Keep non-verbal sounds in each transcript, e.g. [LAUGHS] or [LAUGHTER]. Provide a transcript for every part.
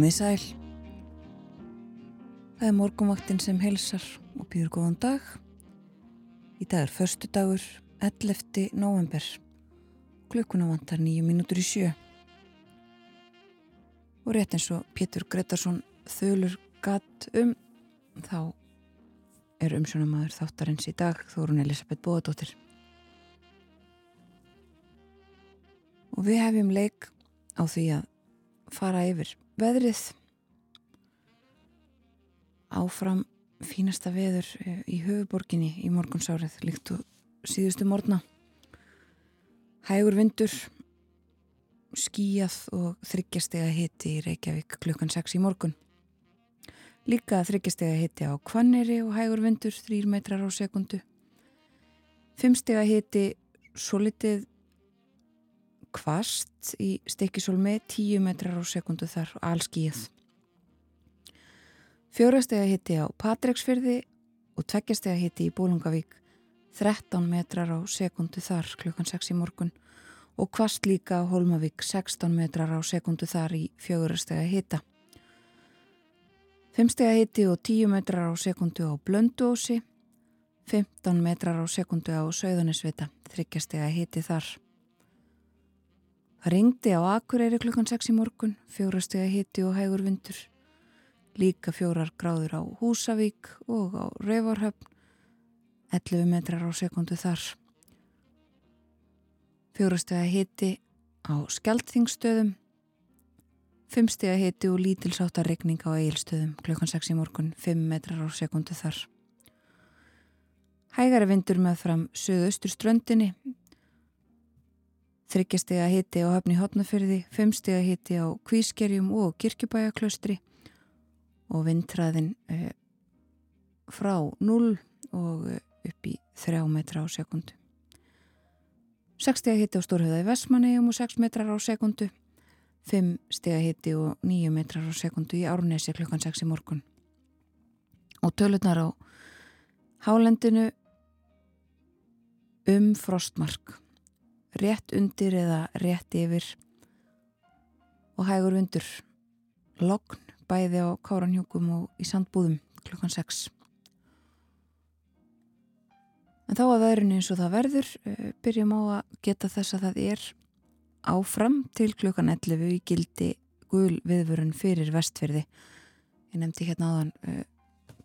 Komið sæl. Það er morgunvaktinn sem helsar og býður góðan dag. Í dag er förstu dagur, 11. november. Klukkuna vantar nýju mínútur í sjö. Og rétt eins og Pétur Gretarsson þölur gatt um, þá er umsjónamaður þáttarins í dag Þórun Elisabeth Bóðadóttir. Og við hefjum leik á því að fara yfir veðrið. Áfram fínasta veður eh, í höfuborginni í morgunsárið líkt og síðustu morgna. Hægur vindur skíjað og þryggjastega hitti í Reykjavík klukkan 6 í morgun. Líka þryggjastega hitti á Kvanneri og hægur vindur 3 metrar á sekundu 5 stega hitti svo litið kvast í stekkisólmi 10 metrar á sekundu þar allskíð. Fjórastega hitti á Patræksfyrði og tveggjastega hitti í Bólungavík 13 metrar á sekundu þar klukkan 6 í morgun og kvast líka á Holmavík 16 metrar á sekundu þar í fjórastega hitta. Femstega hitti og 10 metrar á sekundu á Blönduósi, 15 metrar á sekundu á Söðunisvita, þryggjastega hitti þar. Það ringdi á Akureyri klukkan 6 í morgun, fjórastega hitti og hægur vindur. Líka fjórar gráður á Húsavík og á Rauvarhöfn, 11 metrar á sekundu þar. Fjórastega hitti á Skeltþingstöðum, 5 stega hitti og lítilsáttarregning á Egilstöðum klukkan 6 í morgun, 5 metrar á sekundu þar. Hægara vindur með fram söðaustur ströndinni, þryggjastega hitti á höfni hotnafyrði, fimmstega hitti á kvískerjum og kirkjubæjaklaustri og vindræðin eh, frá 0 og eh, upp í 3 metra á sekundu. 6 stega hitti á Stórhauða í Vestmannegjum og 6 metrar á sekundu, 5 stega hitti og 9 metrar á sekundu í Árnesi klukkan 6 í morgun. Og tölurnar á hálendinu um frostmark rétt undir eða rétt yfir og hægur undur logn bæði á káranhjúkum og í sandbúðum klukkan 6 en þá að veðrinu eins og það verður eh, byrjum á að geta þess að það er áfram til klukkan 11 í gildi gul viðvörun fyrir vestfyrði ég nefndi hérna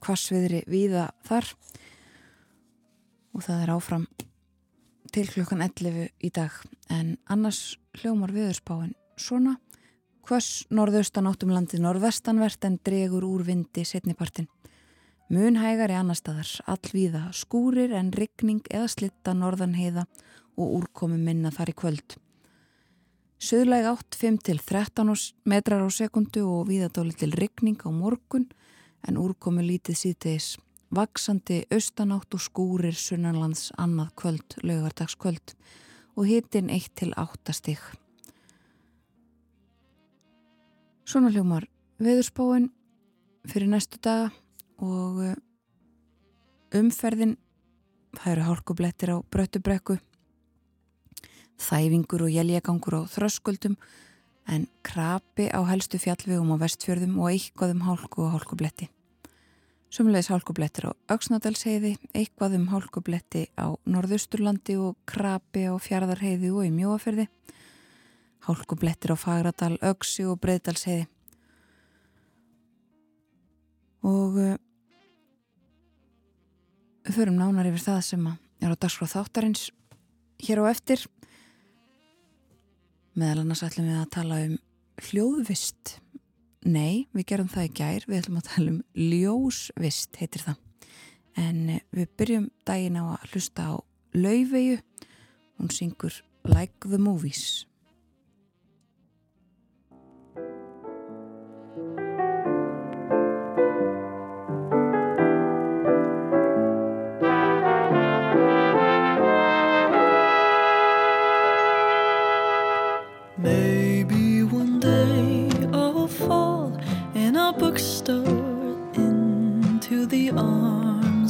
hvassviðri eh, víða þar og það er áfram til klukkan 11 í dag. En annars hljómar viðurspáin svona. Hvers norðaustan áttum landi norðvestanvert en dregur úr vindi setnipartin mun hægar í annar staðar. Allvíða skúrir en ryggning eða slitta norðan heiða og úrkomi minna þar í kvöld. Suðlæg átt 5 til 13 metrar á sekundu og víðadóli til ryggning á morgun en úrkomi lítið síðtegis vaksandi austanátt og skúrir sunnanlands annað kvöld, lögardagskvöld og hitin 1 til 8 stig. Svona hljómar veðurspáin fyrir næstu daga og eh, umferðin, það eru hálkublettir á bröttubrekku, þæfingur og jæljagangur á þröskuldum en krapi á helstu fjallvegum á vestfjörðum og eitthvað um hálku og hálkubletti. Sumleis hálkublettir á Öksnadalsheiði, eitthvað um hálkubletti á Norðusturlandi og Krabi á Fjardarheiði og í Mjóaferði. Hálkublettir á Fagradal, Öksi og Breiðdalsheiði. Og uh, förum nánar yfir það sem er á dagsfráð þáttarins hér á eftir. Meðal annars ætlum við að tala um hljóðvist Nei, við gerum það í gær, við ætlum að tala um ljósvist, heitir það. En eh, við byrjum daginn á að hlusta á Laufeyju. Hún syngur Like the Movies.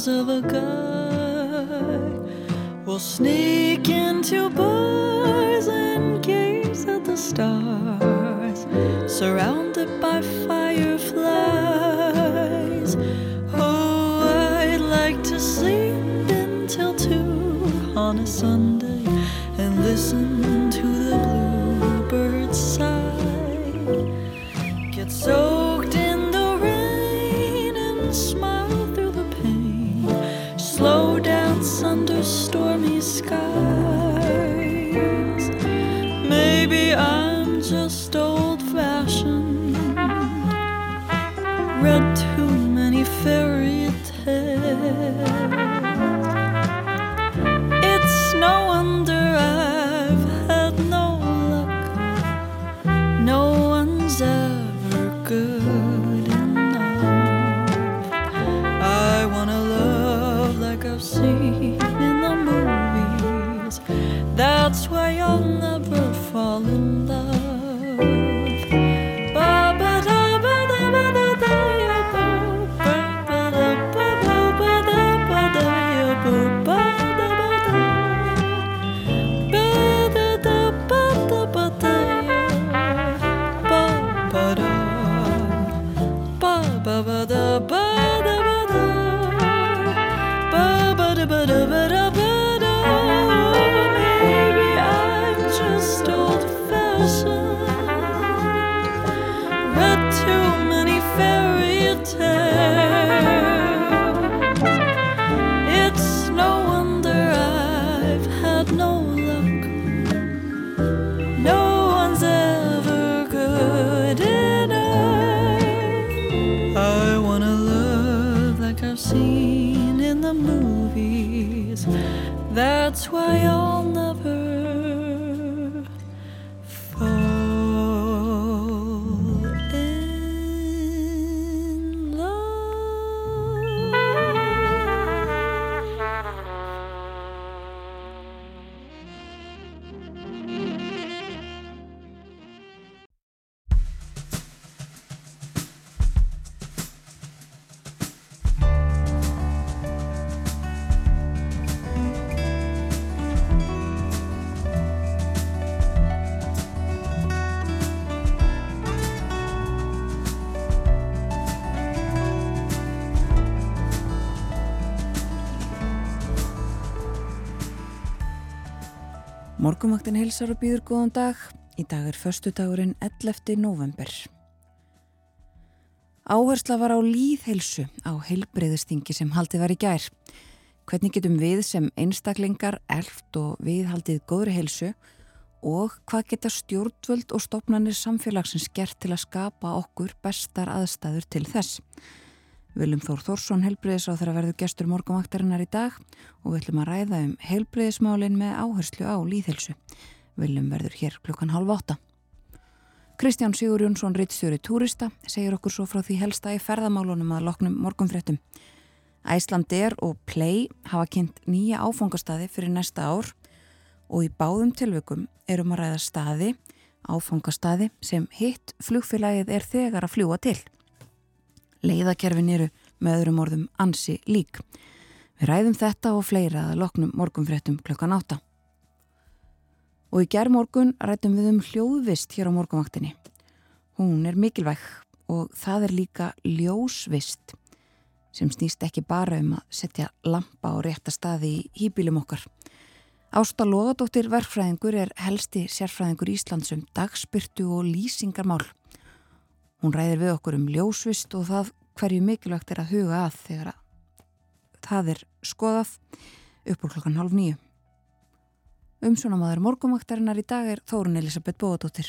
Of a guy. We'll sneak into bars and gaze at the stars, surrounded by fireflies. Oh, I'd like to sleep until two on a Sunday and listen to the bluebirds sigh. Get soaked Morgumaktin heilsar og býður góðan dag. Í dag er förstu dagurinn 11. november. Áhersla var á líðheilsu á heilbreyðistingi sem haldið var í gær. Hvernig getum við sem einstaklingar, elft og viðhaldið góðri heilsu og hvað geta stjórnvöld og stopnarnir samfélagsins gert til að skapa okkur bestar aðstæður til þess? Viljum Þór Þórsson helbriðis á þeirra verður gestur morgumaktarinnar í dag og við ætlum að ræða um helbriðismálin með áherslu á líðhelsu. Viljum verður hér klukkan halv átta. Kristján Sigur Jónsson, rittstjóri túrista, segir okkur svo frá því helsta í ferðamálunum að loknum morgunfréttum. Æslandir og Play hafa kynnt nýja áfangastadi fyrir næsta ár og í báðum tilvökum erum að ræða staði, áfangastadi sem hitt flugfélagið er þegar að fljúa til. Leiðakerfin eru með öðrum orðum ansi lík. Við ræðum þetta og fleira að loknum morgunfréttum klukkan átta. Og í gerðmorgun rættum við um hljóðvist hér á morgunvaktinni. Hún er mikilvæg og það er líka ljósvist sem snýst ekki bara um að setja lampa á rétta staði í hýbílum okkar. Ásta Lóðadóttir verkfræðingur er helsti sérfræðingur Íslandsum dagspyrtu og lýsingarmál. Hún ræðir við okkur um ljósvist og það hverju mikilvægt er að huga að þegar að það er skoðað upp úr klokkan halv nýju. Umsjónamaður morgumaktarinnar í dag er Þórun Elisabeth Bóðadóttir.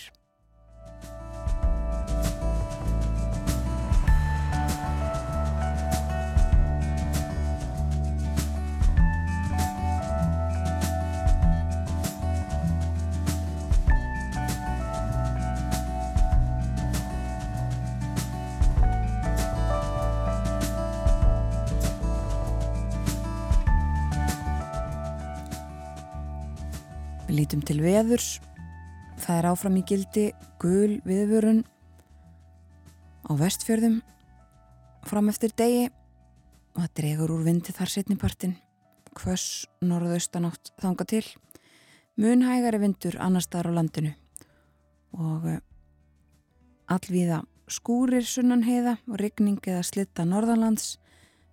Lítum til veðurs. Það er áfram í gildi gul viðvörun á vestfjörðum fram eftir degi og það dregur úr vindi þar setnipartin. Hvers norðaustanátt þanga til. Munhægari vindur annar staðar á landinu og eh, allvíða skúrir sunnan heiða og rigning eða slitta norðanlands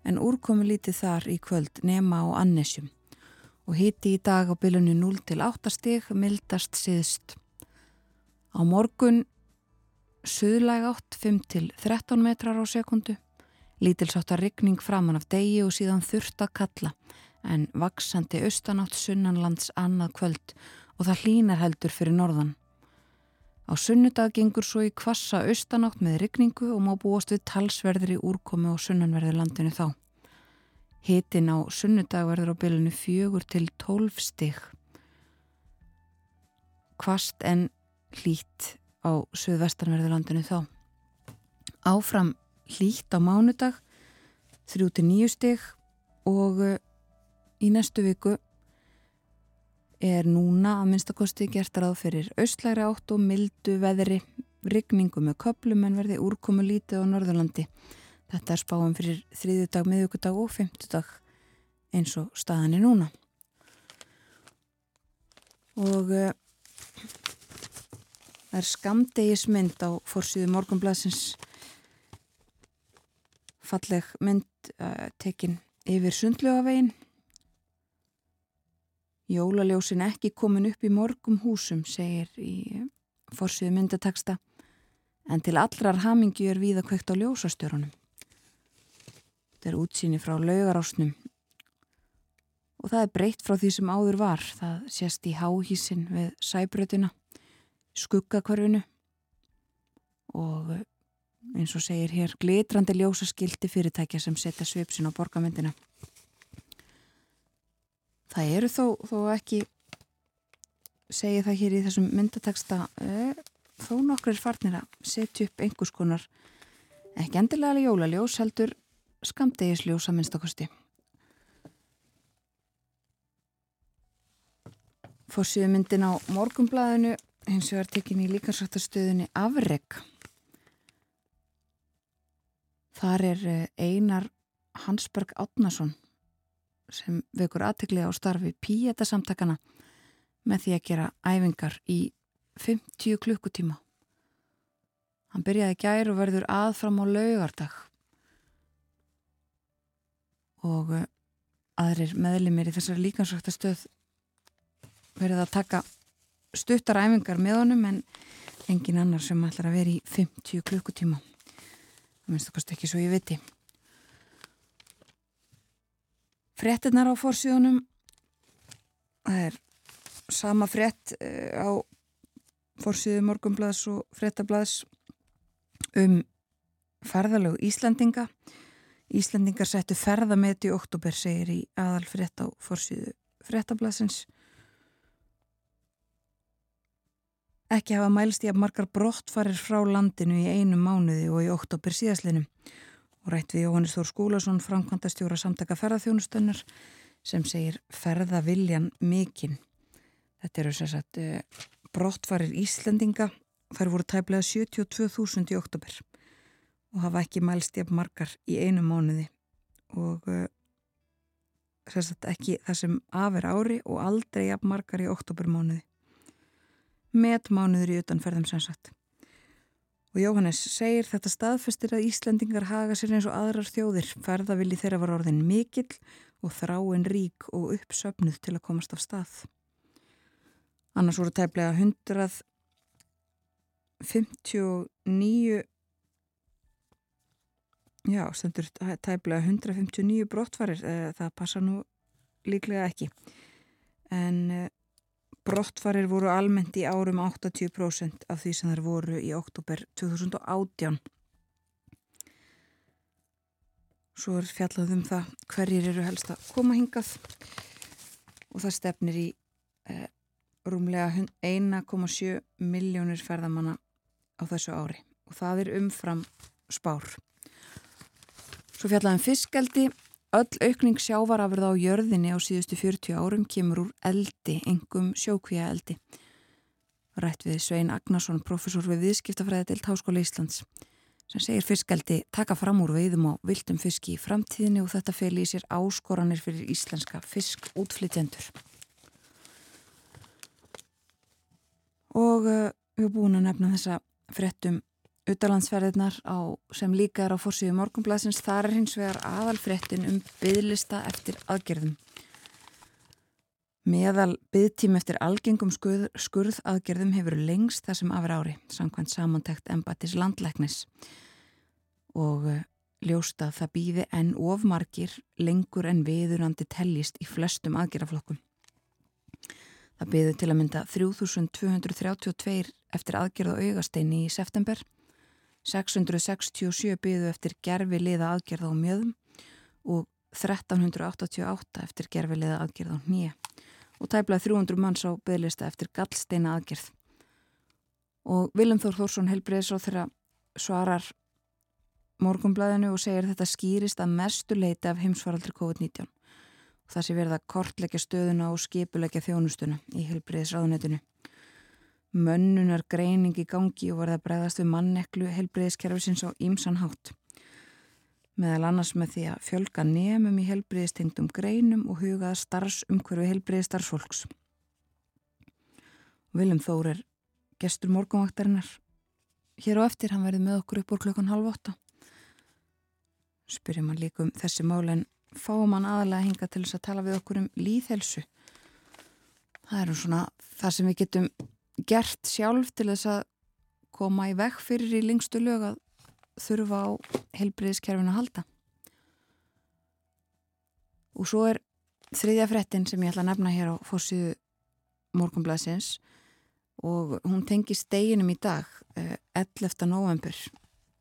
en úrkomi lítið þar í kvöld nema á annesjum og hiti í dag á bylunni 0 til 8 stig mildast siðst. Á morgun suðlæg átt 5 til 13 metrar á sekundu, lítilsáttar rigning framann af degi og síðan þurft að kalla en vaksandi austanátt sunnanlands annað kvöld og það hlínar heldur fyrir norðan. Á sunnudag gengur svo í kvassa austanátt með rigningu og má búast við talsverðri úrkomi á sunnanverði landinu þá. Hitin á sunnudag verður á bylunu fjögur til tólf stig. Kvast en hlýtt á söðvestanverði landinu þá. Áfram hlýtt á mánudag, þrjú til nýju stig og eh, í næstu viku er núna að minnstakosti gert ráð fyrir austlæri átt og mildu veðri, rigningu með köplum en verði úrkomu lítið á Norðurlandi. Þetta er spáum fyrir þriðjudag, miðugudag og femtudag eins og staðan er núna. Og uh, það er skamdegismynd á fórsýðu morgunblæsins falleg mynd uh, tekin yfir sundlögavegin. Jólaljósin ekki komin upp í morgum húsum, segir í fórsýðu myndataksta, en til allrar hamingi er við að kveikt á ljósastjórunum. Þetta er útsýni frá laugarásnum og það er breytt frá því sem áður var. Það sést í háhísin við sæbröðina, skuggakvarfinu og eins og segir hér glitrandi ljósaskildi fyrirtækja sem setja svipsin á borgamyndina. Það eru þó, þó ekki, segi það hér í þessum myndateksta, þó nokkur er farnir að setja upp einhvers konar, ekki endilega jólaljós heldur skamdegisljós að minnstakosti. Fórsíðu myndin á morgumblæðinu hins vegar tekin í líkansrættastöðunni Afreg. Þar er eh, Einar Hansberg Átnason sem vekur aðtegli á starfi Píeta samtakana með því að gera æfingar í 50 klukkutíma. Hann byrjaði gær og verður aðfram á laugardag og eh, aðrir meðlimir í þessari líkansrættastöð verið að taka stuttar æfingar með honum en engin annar sem ætlar að vera í 50 klukkutíma. Það minnst okkast ekki svo ég viti. Frettinnar á fórsíðunum það er sama frett eh, á fórsíðu morgumblaðs og frettablaðs um ferðalög Íslandinga Íslandingar settu ferðameti í oktober segir í aðal frett á fórsíðu frettablaðsins Ekki hafa mælst í að margar brottfarir frá landinu í einu mánuði og í oktober síðaslinum og rætt við Jóhannes Þór Skúlason, framkvæmdastjóra samtaka ferðarþjónustunnar sem segir ferðaviljan mikinn. Þetta eru sérsagt eh, brottfarir Íslendinga, þær voru tæplega 72.000 í oktober og hafa ekki mælst að margar í einu mánuði og eh, sérsagt ekki það sem afer ári og aldrei að margar í oktobermánuði metmánuður í utanferðum sannsagt. Og Jóhannes segir þetta staðfestir að Íslandingar haga sér eins og aðrar þjóðir, ferðavili þeirra var orðin mikill og þráin rík og uppsöfnuð til að komast af stað. Annars voru tæplega 159 já, stendur tæplega 159 brottfarir, eh, það passa nú líklega ekki. En eh, Brottfarir voru almennt í árum 80% af því sem þær voru í oktober 2018. Svo er fjallað um það hverjir eru helst að koma hingað og það stefnir í eh, rúmlega 1,7 miljónir ferðamanna á þessu ári og það er umfram spár. Svo fjallaðum fiskeldi Öll aukning sjávarafurða á jörðinni á síðustu 40 árum kemur úr eldi, engum sjókvíja eldi. Rætt við Svein Agnarsson, professor við viðskiptafræði til Háskóla Íslands, sem segir fiskaldi taka fram úr veiðum á vildum fiski í framtíðinni og þetta fel í sér áskoranir fyrir íslenska fiskútflytjendur. Og uh, við erum búin að nefna þessa frettum Utalandsferðirnar sem líka er á fórsíðu morgunblæsins, þar er hins vegar aðalfrettin um byðlista eftir aðgerðum. Meðal byðtím eftir algengum skurð, skurð aðgerðum hefur lengst það sem afur ári, samkvæmt samantækt embatis landlæknis og uh, ljósta það býði enn ofmarkir lengur en viðurandi tellist í flestum aðgerðaflokkum. Það býði til að mynda 3232 eftir aðgerð og augasteini í september 667 byðu eftir gerfi liða aðgerð á mjöðum og 1388 eftir gerfi liða aðgerð á nýja og tæplaði 300 manns á byðlista eftir gallsteina aðgerð. Og Vilum Þór Þórsson helbriðis á þeirra svarar morgumblæðinu og segir þetta skýrist að mestu leiti af heimsvaraldri COVID-19 og það sé verða kortleggja stöðuna og skipuleggja þjónustuna í helbriðisráðunetinu mönnunar greining í gangi og verða bregðast við manneklu helbriðiskerfisins á ímsan hátt. Meðal annars með því að fjölga nefnum í helbriðistengdum greinum og hugaða starfsumhverfi helbriðistarfsfólks. Viljum Þór er gestur morgunvaktarinnar. Hér á eftir hann verði með okkur upp úr klukkan halv åtta. Spyrjum hann líka um þessi mál en fáum hann aðalega hinga til þess að tala við okkur um líðhelsu. Það eru svona það sem við getum gert sjálf til þess að koma í vekk fyrir í lengstu lög að þurfa á helbriðiskerfinu að halda. Og svo er þriðja frettin sem ég ætla að nefna hér á fórsíðu morgunblæsins og hún tengi steginum í dag 11. Eh, november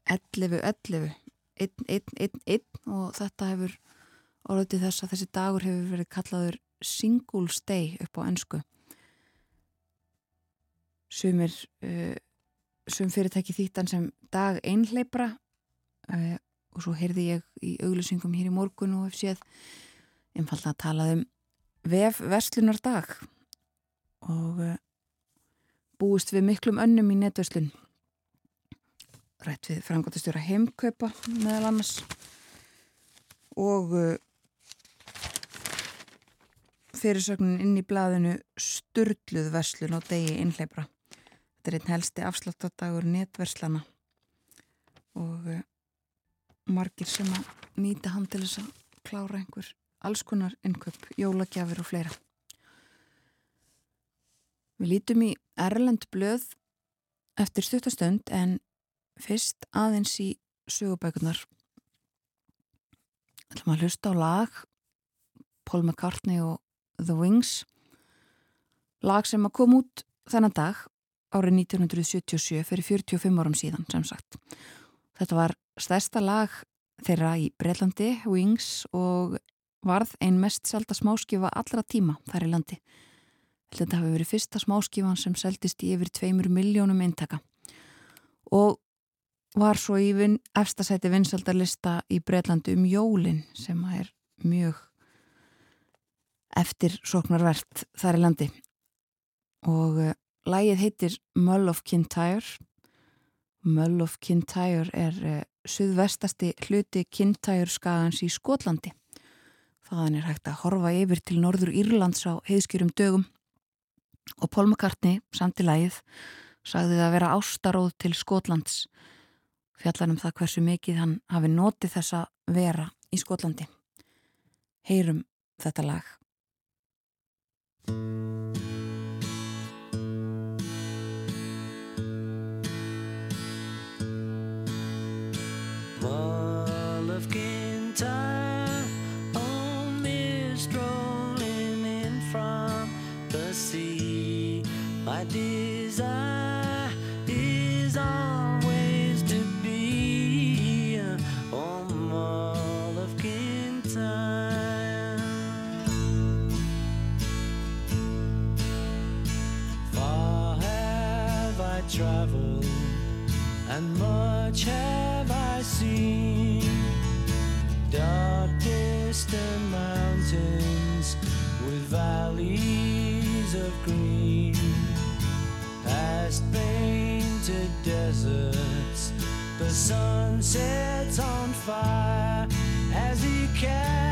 11.11 1.1.1 og þetta hefur orðið til þess að þessi dagur hefur verið kallaður single stay upp á ennsku sumir uh, sum fyrirtæki þýttan sem dag einhleipra uh, og svo heyrði ég í auglýsingum hér í morgun og hef séð einfalda að tala um vef verslunardag og uh, búist við miklum önnum í netverslun rætt við frangotastjóra heimkaupa meðal annars og uh, fyrirsögnin inn í blaðinu Sturluð verslun og degi innleipra Þetta er einn helsti afsláttardagur netverslana og uh, margir sem að nýta hann til þess að klára einhver alls konar innköp, jólagjafir og fleira. Við lítum í Erlend blöð eftir stuttastönd en fyrst aðeins í sögubækunar. Það er maður að hlusta á lag Paul McCartney og The Wings lag sem að kom út þennan dag árið 1977 fyrir 45 árum síðan sem sagt. Þetta var stærsta lag þeirra í Breitlandi, Wings og varð ein mest selda smáskifa allra tíma þar í landi. Þetta hafi verið fyrsta smáskifan sem seldist í yfir 2 miljónum eintaka og var svo í efstasæti vinsaldarlista í Breitlandi um jólinn sem er mjög eftir sóknarvert þar í landi og Lægið heitir Mull of Kintyre. Mull of Kintyre er uh, suðvestasti hluti Kintyre skagans í Skotlandi. Þaðan er hægt að horfa yfir til norður Írlands á heiðskjörum dögum og Paul McCartney, samt í lægið, sagði það að vera ástaróð til Skotlands fjallanum það hversu mikið hann hafi notið þessa vera í Skotlandi. Heyrum þetta lag. Sun sets on fire as he carries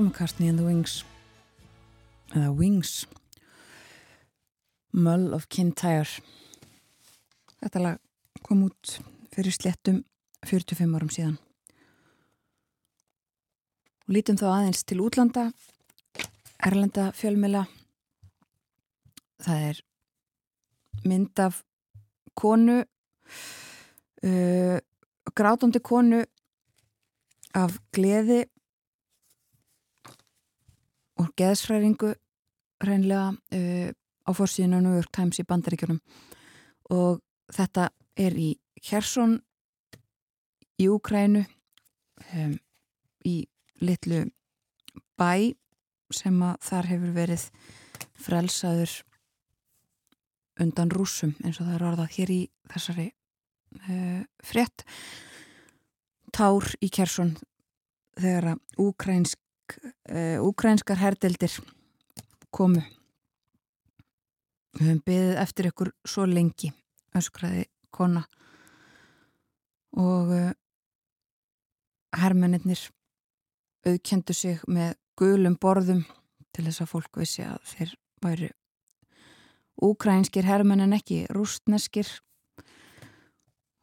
Paul McCartney and the Wings. Eða Wings. Mull of Kintyre. Þetta lag kom út fyrir slettum 45 árum síðan. Og lítum þá aðeins til útlanda Erlenda fjölmila það er mynd af konu uh, grátandi konu af gleði og geðsræringu reynlega uh, á fórsíðinu New York Times í bandaríkjunum. Og þetta er í Kherson í Úkrænu um, í litlu bæ sem að þar hefur verið frelsaður undan rúsum eins og það er orðað hér í þessari uh, frétt. Tár í Kherson þegar að úkrænsk uh, úkrænskar herdeldir komu. Við höfum beðið eftir ykkur svo lengi, öskraði kona. Og uh, hermennir auðkendu sig með gulum borðum til þess að fólk vissi að þeir væri úkrænskir hermenn en ekki rústneskir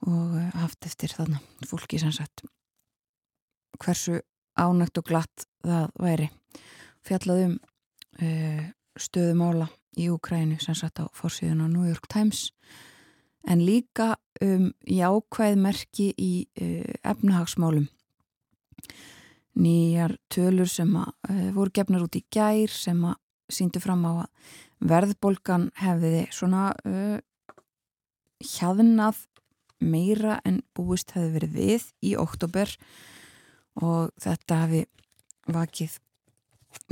og uh, haft eftir þarna fólki sem sagt. Hversu ánægt og glatt það væri. Fjallaðum uh, stöðumála í Úkrænu sem satt á fórsíðun á New York Times en líka um jákvæð merki í uh, efnahagsmálum. Nýjar tölur sem að uh, voru gefnar út í gær sem að síndu fram á að verðbolgan hefði svona uh, hjaðnað meira en búist hefði verið við í oktober og þetta hefði vakið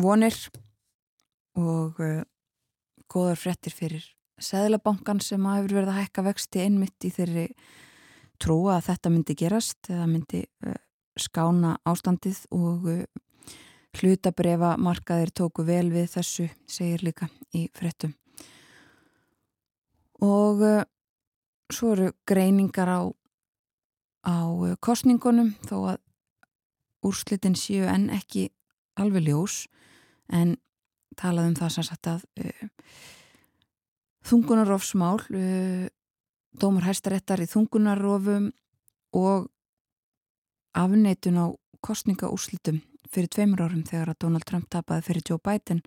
vonir og uh, góðar frettir fyrir Sæðlabankan sem að hefur verið að hækka vexti einmitt í þeirri trúa að þetta myndi gerast eða myndi uh, skána ástandið og uh, hlutabrefa markaðir tóku vel við þessu, segir líka í frettum. Og svo eru greiningar á, á kostningunum þó að úrslitin séu en ekki alveg ljós en talað um það sem sagt að uh, þungunarofsmál uh, dómar hæstaréttar í þungunarofum og afneitun á kostningaúrslitum fyrir tveimur árum þegar að Donald Trump tapaði fyrir Joe Biden.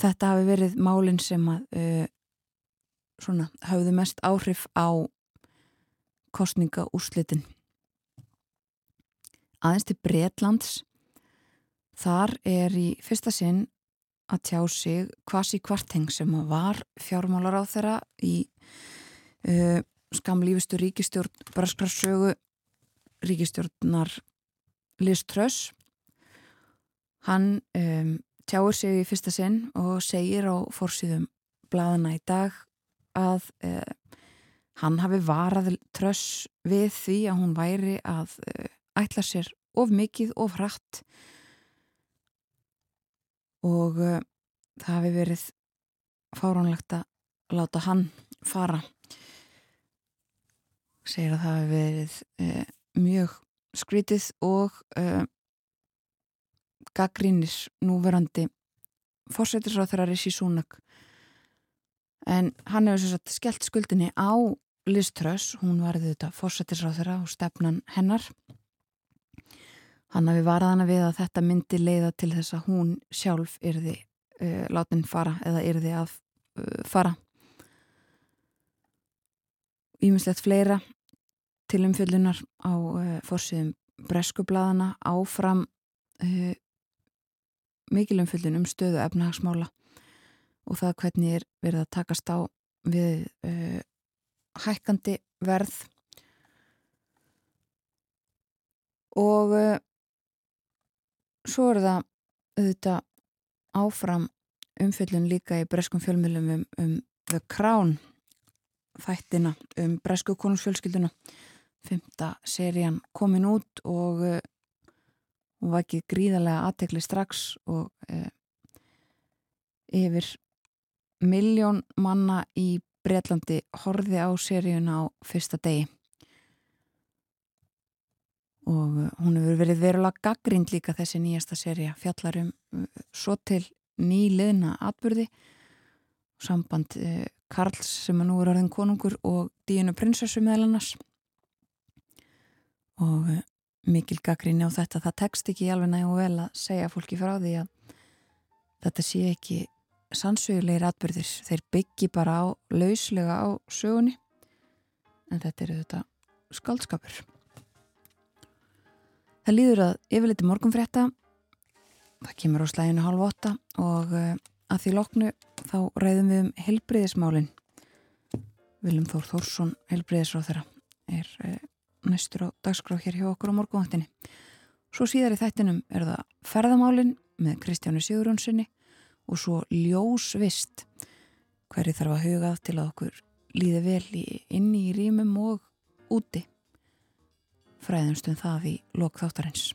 Þetta hafi verið málinn sem að uh, svona hafðu mest áhrif á kostningaúrslitin aðeins til Breitlands þar er í fyrsta sinn að tjá sig Kvasi Kvarteng sem var fjármálar á þeirra í uh, skamlífistu ríkistjórn Braskarsögu ríkistjórnar Liz Truss. Hann um, tjáur sig í fyrsta sinn og segir á fórsýðum bladana í dag að uh, hann hafi varað Truss við því að hún væri að uh, ætla sér of mikið, of hratt. Og uh, það hafi verið fáránlegt að láta hann fara. Segir að það hafi verið uh, mjög skrítið og uh, gaggrínir núverandi fórsættisráð Rishi Sunak. En hann hefur svo satt skellt skuldinni á Liz Truss, hún varði þetta fórsættisráð þeirra og stefnan hennar Hann hafi varað hana við að þetta myndi leiða til þess að hún sjálf yrði uh, látin fara eða yrði að uh, fara. Ímislegt fleira til umfjöldunar á uh, fórsíðum breskublaðana áfram uh, mikil umfjöldun um stöðu efnahagsmála og það hvernig er verið að takast á við uh, hækkandi verð og uh, svo er það auðvitað áfram umfyllun líka í breskum fjölmjölum um, um The Crown þættina um bresku konungsfjölskylduna. Fymta serían komin út og uh, hún var ekki gríðarlega aðtekli strax og uh, yfir miljón manna í Breitlandi horfi á seríuna á fyrsta degi og uh, hún hefur verið verulega gaggrind líka þessi nýjasta seria fjallarum uh, svo til nýliðna atbyrði samband uh, Karls sem nú er orðin konungur og Díunu prinsessu meðal annars. Og mikil gaggrinni á þetta. Það tekst ekki alveg næg og vel að segja fólki frá því að þetta sé ekki sannsögulegir atbyrðir þeir byggi bara á lauslega á sögunni. En þetta eru þetta skaldskapur Það líður að yfirleiti morgunfrétta, það kemur á slæðinu halv åtta og uh, að því loknu þá ræðum við um helbriðismálin. Viljum Þór Þórsson, helbriðisráð þeirra, er uh, næstur á dagskrá hér hjá okkur á morgunvaktinni. Svo síðar í þættinum er það ferðamálin með Kristjánu Sigurjónssoni og svo ljósvist hverju þarf að hugað til að okkur líði vel í, inni í rýmum og úti fræðumstum það í lokþáttarins.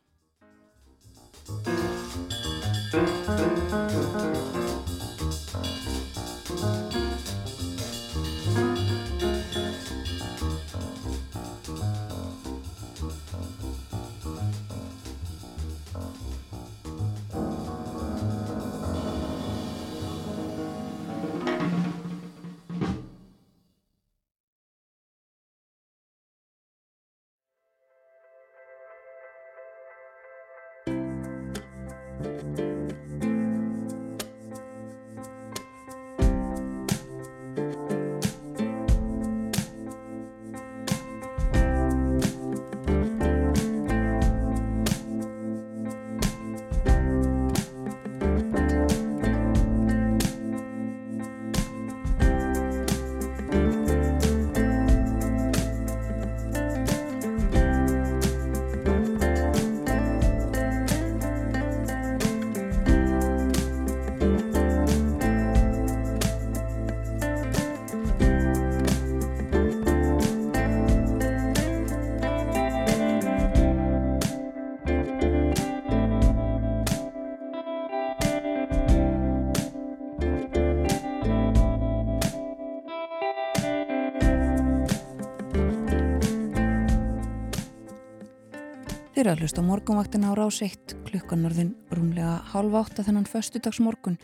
Þið eru að hlusta á morgunvaktina á rás 1 klukkan orðin rúmlega hálf átta þennan föstudags morgun.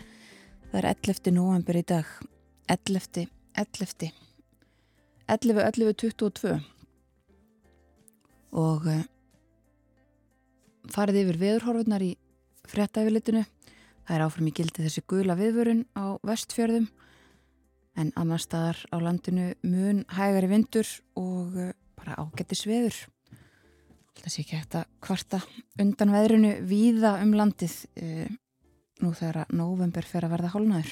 Það er 11. november í dag. 11. 11. 11. 11. 22 og uh, farið yfir veðurhorfurnar í fréttæfilitinu. Það er áfram í gildi þessi gula viðvörun á vestfjörðum en annar staðar á landinu mun hægari vindur og uh, bara ágættis veður. Það sé ekki hægt að kvarta undan veðrunu víða um landið uh, nú þegar að november fer að verða hálnaður.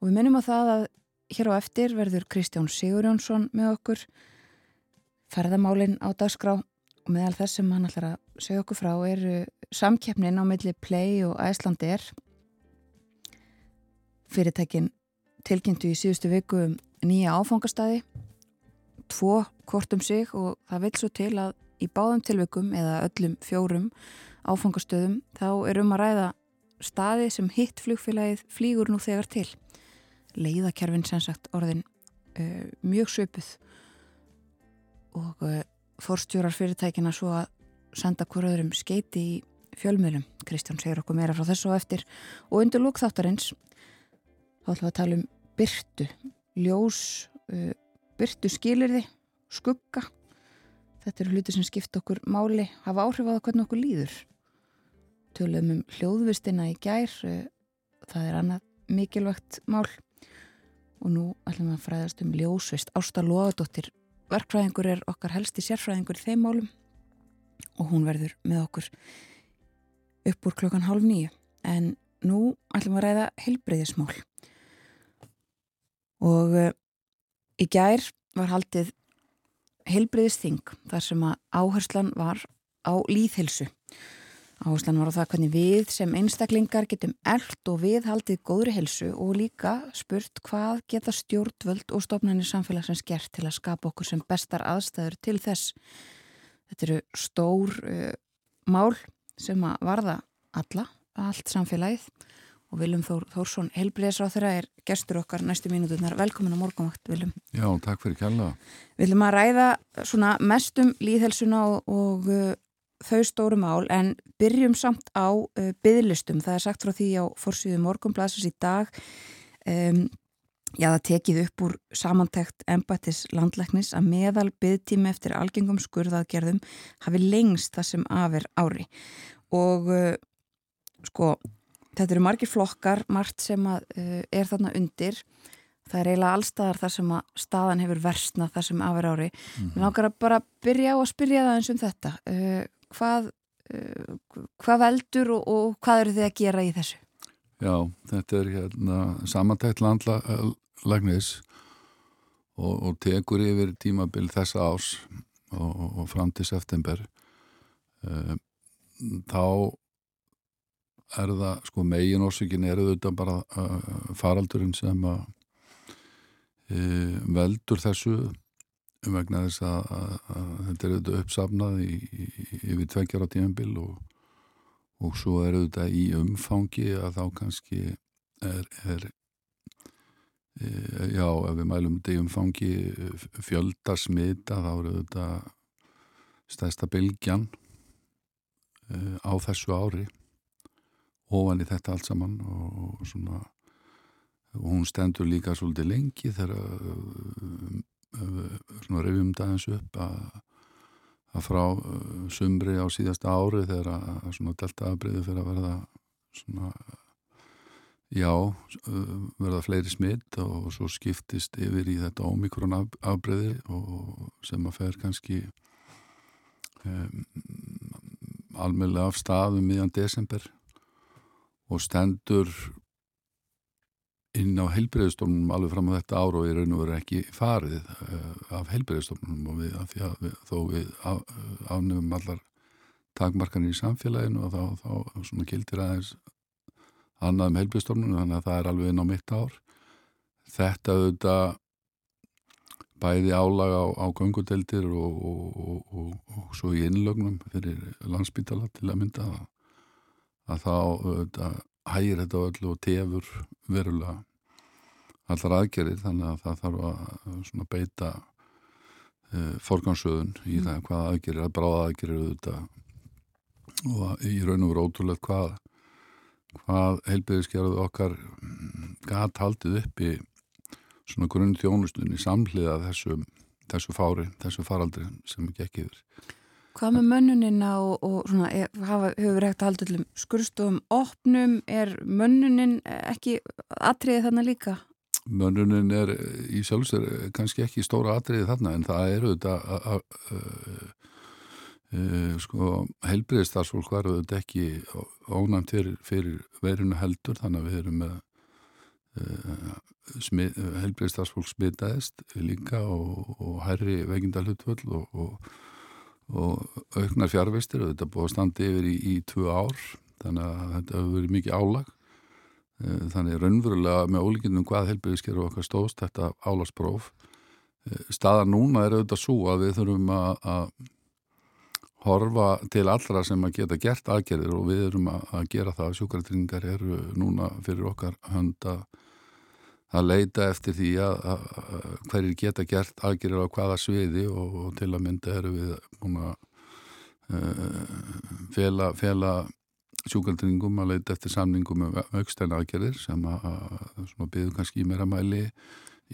Og við minnum á það að hér á eftir verður Kristján Sigurjónsson með okkur ferðamálinn á dagskrá og meðal þess sem hann ætlar að segja okkur frá er samkeppnin á milli Play og Æslandir fyrirtækin tilkynntu í síðustu viku um nýja áfangastæði tvo hvort um sig og það vil svo til að í báðum tilvikum eða öllum fjórum áfangastöðum þá er um að ræða staði sem hitt flugfélagið flýgur nú þegar til leiðakerfin sem sagt orðin uh, mjög söpuð og uh, forstjórar fyrirtækina svo að senda hver öðrum skeiti í fjölmiðlum. Kristján segir okkur meira frá þessu og eftir og undir lúkþáttarins þá ætlum við að tala um byrtu, ljós, uh, byrtu skilirði, skugga. Þetta eru hluti sem skipta okkur máli, hafa áhrif á það hvernig okkur líður. Tölum um hljóðvistina í gær, uh, það er annað mikilvægt mál og nú ætlum við að fræðast um ljósvist. Ásta Lóðadóttir, verkfræðingur er okkar helsti sérfræðingur í þeim málum og hún verður með okkur upp úr klokkan hálf nýju. En nú ætlum við að ræða heilbreyðismál. Og uh, í gær var haldið heilbreyðisþing þar sem að áherslan var á líðhilsu. Áherslan var á það hvernig við sem einstaklingar getum eld og við haldið góðri helsu og líka spurt hvað geta stjórnvöld og stofnænir samfélagsins gert til að skapa okkur sem bestar aðstæður til þess. Þetta eru stór uh, mál sem að varða alla, allt samfélagið og Viljum Þór, Þórsson, helbriðisráð þeirra er gestur okkar næstu mínuturnar. Velkomin á morgunvakt, Viljum. Já, takk fyrir kjalla. Við viljum að ræða svona mestum líðhelsuna og, og uh, þau stóru mál en byrjum samt á uh, byðlistum. Það er sagt frá því á forsýðu morgunblasas í dag um, já það tekið upp úr samantækt embættis landlæknis að meðal byðtími eftir algengum skurðaðgerðum hafi lengst það sem afer ári og uh, sko þetta eru margir flokkar, margt sem að, uh, er þarna undir það er eiginlega allstaðar þar sem að staðan hefur versnað þar sem afer ári mm Mhm. -hmm. nákvæmlega bara byrja á að spyrja það eins um þetta uh, hvað, uh, hvað veldur og, og hvað eru þið að gera í þessu? Já, þetta er hérna samantækt landlægnis og, og tekur yfir tímabil þessa ás og, og, fram til september. Þá er það, sko, megin orsökin er auðvitað bara uh, faraldurinn sem að uh, veldur þessu vegna þess að, að, að þetta er auðvitað uppsafnað í, í, yfir tveggjara tímabil og og svo er auðvitað í umfangi að þá kannski er, er e, já, ef við mælum þetta í umfangi fjölda smita þá er auðvitað stæsta bylgjan e, á þessu ári ofan í þetta allt saman og, og svona og hún stendur líka svolítið lengi þegar e, svona reyfum það eins upp að að frá sumri á síðasta ári þegar að, svona delta afbreyðu fyrir að verða svona já, verða fleiri smitt og svo skiptist yfir í þetta ómikron af, afbreyði og sem að fer kannski um, almennlega af staðum miðjan desember og stendur inn á heilbreyðstofnunum alveg fram á þetta ára og í raun og veru ekki farið uh, af heilbreyðstofnunum og við, því að við, þó við af, afnefum allar takmarkanir í samfélaginu og þá, þá svona gildir aðeins annað um heilbreyðstofnunum þannig að það er alveg inn á mitt ár. Þetta auðvitað bæði álag á, á göngudeldir og, og, og, og svo í innlögnum fyrir landsbytala til að mynda það að þá auðvitað hægir þetta öllu og tefur verulega allar aðgerir þannig að það þarf að beita uh, forgansöðun í það hvað aðgerir, að bráða aðgerir auðvitað. Og í raun og veru ótrúlega hvað hvað heilbyrðiskerðu okkar gæt haldið uppi svona grunn þjónustunni samhliða þessu, þessu fári, þessu faraldri sem ekki ekki yfir Hvað með mönnunina og, og svona, er, hafa, hefur verið hægt að halda öllum skurstofum opnum, er mönnunin ekki atriðið þarna líka? Mönnunin er í sjálfsver kannski ekki stóra atriðið þarna en það eru þetta sko heilbriðistarsfólk var þetta ekki ónæmt fyrir, fyrir verinu heldur þannig að við erum með uh, heilbriðistarsfólk smitaðist líka og, og herri veikindalhutvöld og, og og auknar fjárveistir og þetta búið að standa yfir í, í tvö ár þannig að þetta hefur verið mikið álag. Þannig raunverulega með ólíkindum hvað helbyrðisker og okkar stóðst þetta álagsbróf. Staðar núna er auðvitað svo að við þurfum að, horfa til allra sem að geta gert aðgerðir og við erum að, gera það. Sjúkartringar eru núna fyrir okkar hönd að leita eftir því að, að, að hverjir geta gert aðgerir á hvaða sviði og, og til að mynda eru við búin að uh, fela, fela sjúkaldringum að leita eftir samningum um aukstæna aðgerir sem að, að byggðu kannski í meira mæli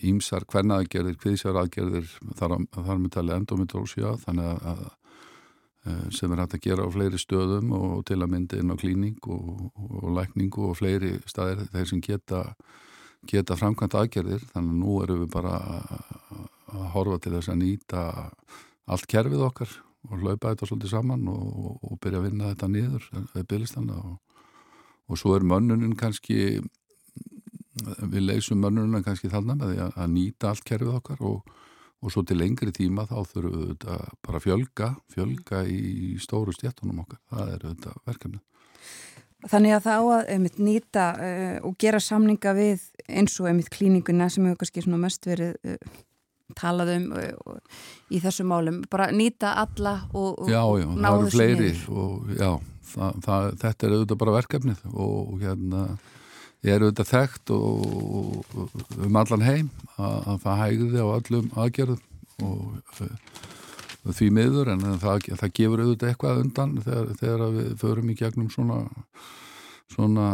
ímsar hverna aðgerðir, hviðsjar aðgerðir þar, þar með talið endometrósja þannig að sem er hægt að gera á fleiri stöðum og til að mynda inn á klíning og, og lækningu og fleiri staðir þeir sem geta geta framkvæmt aðgerðir þannig að nú erum við bara að horfa til þess að nýta allt kerfið okkar og hlaupa þetta svolítið saman og, og byrja að vinna þetta niður eða byrjastanda og, og svo er mönnunin kannski við leysum mönnunina kannski þarna með því að, að nýta allt kerfið okkar og, og svo til lengri tíma þá þurfum við bara fjölga fjölga í stóru stjættunum okkar. Það er þetta verkefni Þannig að það á að einmitt, nýta uh, og gera samninga við eins og einmitt klíninguna sem hefur kannski mest verið uh, talað um uh, í þessu málum, bara nýta alla og, og já, já, ná það eru þessu fleiri niður. og já, það, það, þetta er auðvitað bara verkefnið og, hérna ég er auðvitað þekkt og, um allan heim að, að það hægði á öllum aðgerðum og því miður en það, það gefur auðvitað eitthvað undan þegar, þegar við förum í gegnum svona, svona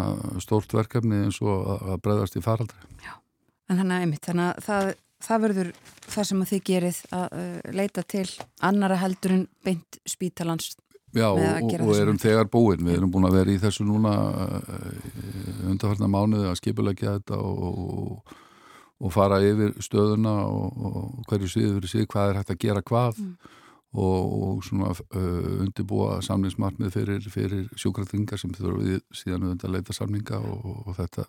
stórt verkefni eins og að, breyðast í faraldri. En þannig að einmitt, þannig að það, það verður það sem að þið gerið að uh, leita til annara heldur en beint spítalans Já, og, og erum þegar búin. Við erum búin að vera í þessu núna undarfarnar mánuði að skipulegja þetta og, og fara yfir stöðuna og, og hverju síður fyrir sig, hvað er hægt að gera hvað og, og svona uh, undirbúa samningsmarkmið fyrir, fyrir sjúkratringar sem þurfa við síðan auðvitað að leita samninga og, og þetta,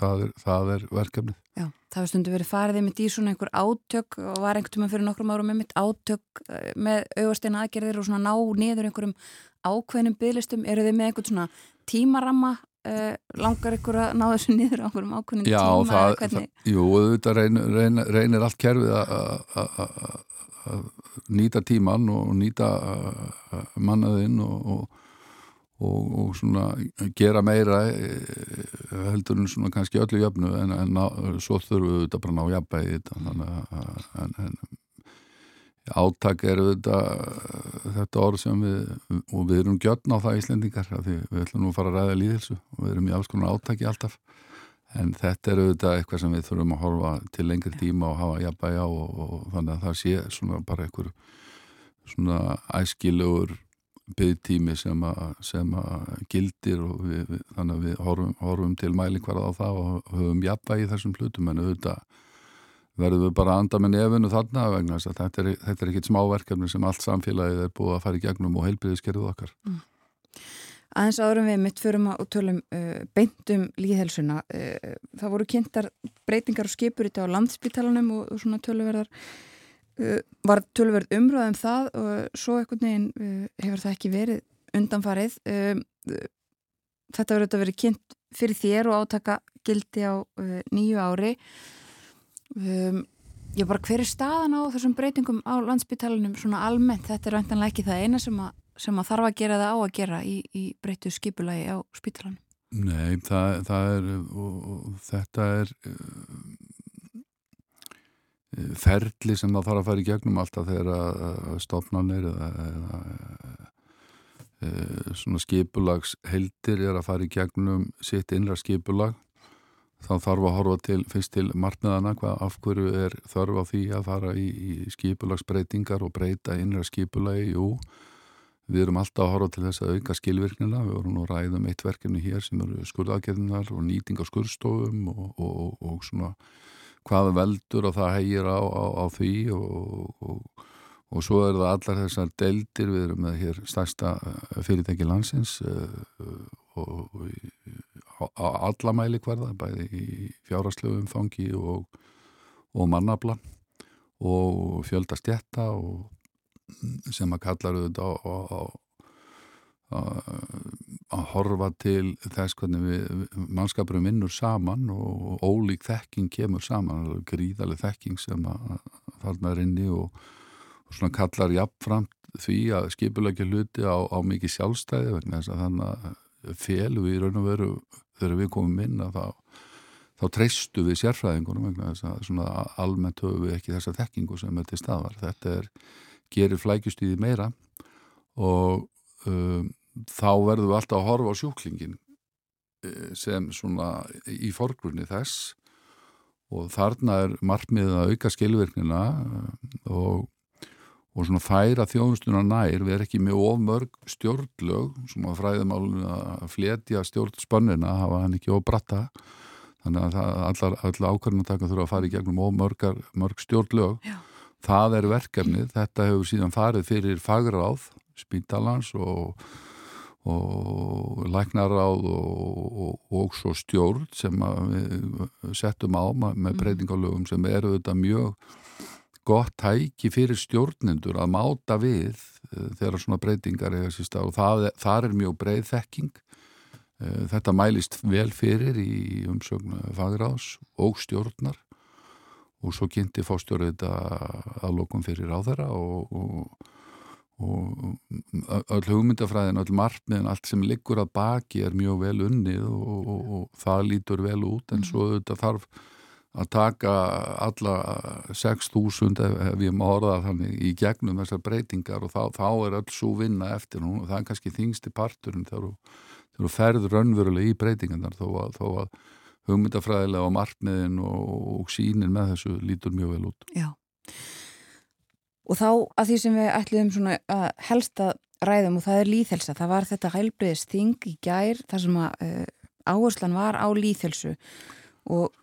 það er, það er verkefnið. Já, það hefur stundu verið farið einmitt í svona einhver átök og var einhvern tíma fyrir nokkrum árum einmitt átök eh, með auðvasteina aðgerðir og svona ná niður einhverjum ákveðnum bygglistum. Eru þið með einhvern svona tímaramma uh, langar ykkur að ná þessu niður á einhverjum ákveðnum Já, tíma eða hvernig? það, jú, auðvitað reynir, reynir, reynir allt kerfið að- nýta tíman og nýta uh, mannaðinn og, og, og, og svona gera meira eh, heldur en svona kannski öllu jöfnu en, en ná, svo þurfum við þetta bara að ná jafnbæði þetta að en, en, átak er þetta, þetta orð sem við og við erum gjörn á það Íslendingar því við ætlum nú að fara að ræða líðilsu og við erum í alls konar átaki alltaf. En þetta er auðvitað eitthvað sem við þurfum að horfa til lengri tíma og hafa jafnbæja og, og þannig að það sé svona bara einhver svona æskilegur byggtími sem, að- sem að gildir og við, við, þannig að við horfum, horfum til mælikvarð á það og höfum jafnvægi í þessum hlutum. En auðvitað verðum við bara að anda með nefinu þarna vegna þess að þetta er, þetta er ekkit smáverkefni sem allt samfélagið er búið að fara í gegnum og heilbriðiskerfið okkar. Aðeins árum við mitt förum að- og tölum uh, beintum líðhelsuna. Uh, það voru kynntar breytingar og skipur í á landspítalanum og, og svona töluverðar uh, var töluverð umröðum það og svo einhvern veginn uh, hefur það ekki verið undanfarið. Uh, þetta verður þetta verið kynnt fyrir þér og átaka gildi á uh, nýju ári. Um, ég bara hver er staðan á þessum breytingum á landspítalanum svona almennt? Þetta er vantanlega ekki það eina sem að sem að þarf að gera það á að gera í, í breyttu skipulagi á spítalanum. Nei, það, það er og, og þetta er uh, ferli sem það þarf að fara í gegnum alltaf þegar stofnanir eða, eða uh, svona skipulags heldir er að fara í gegnum sitt innra skipulag þá þarf að horfa til, fyrst til markmiðana hvað af hverju er þörf á því að fara í, í skipulagsbreytingar og breyta innra skipulagi, jú Við erum alltaf að horfa til þess að auka skilvirknina, við vorum nú ræðum eitt verkefni hér sem eru skurðagerðinar og nýting á skurðstofum og, og, og svona hvað veldur og það hegir á, á, á því og, og svo er það allar þessar deildir, við erum með hér stærsta fyrirtæki landsins uh, og á, alla mæli hverða, bæði í fjárastlegu umfangi og mannabla og fjölda stjætta og sem að kallar auðvitað að horfa til þess hvernig við, mannskapurum vinnur saman og ólík þekking kemur saman, gríðaleg þekking sem að þarna er inni og, og svona kallar jafnframt því að skipulegja hluti á, á mikið sjálfstæði vegna þess að þannig að félu í raun og veru þegar við komum inn að þá þá treystu við sérfræðingunum vegna þess að svona almennt höfum við ekki þessa þekkingu sem er til staðvar. Þetta er gerir flækjustíði meira og um, þá verðum við alltaf að horfa á sjúklingin sem svona í forgrunni þess og þarna er markmiðið að auka skilvirknina og, og svona færa þjónustuna nær, við erum ekki með ofmörg stjórnlög, svona fræðumálun að fletja stjórnspönnina hafa hann ekki ofbratta þannig að allar, allar ákvarðanataka þurfa að fara í gegnum ofmörgar mörg stjórnlög. Já. það er verkefnið, þetta hefur síðan farið fyrir fagráð, spítalans og, og læknaráð og, og, og svo stjórn sem við settum á með breytingalögum sem eru þetta mjög gott tæki fyrir stjórnendur að máta við þegar svona breytingar er þessi stað. Og það, það er mjög breið þekking. Þetta mælist vel fyrir í umsögn fagráðs og stjórnar. Og svo kynnti fórstjórið þetta að lokum fyrir þeirra og, og, og öll hugmyndafræðin, öll markmiðin, allt sem liggur að baki er mjög vel unnið og, og það lítur vel út. En svo þetta þarf að taka alla 6.000 ef ég má orða þannig í gegnum þessar breytingar og þá, þá er öll svo vinna eftir og það er kannski þingsti parturinn þegar þú ferður raunverulega í breytingarnar þó að, þó að hugmyndafræðilega og markmiðin og, og sínin með þessu lítur mjög vel út. Já. Og þá að því sem við ætluðum svona að helst að ræðum og það er líðhelsa, það var þetta heilbriðis þing í gær þar sem að uh, áherslan var á líðhelsu og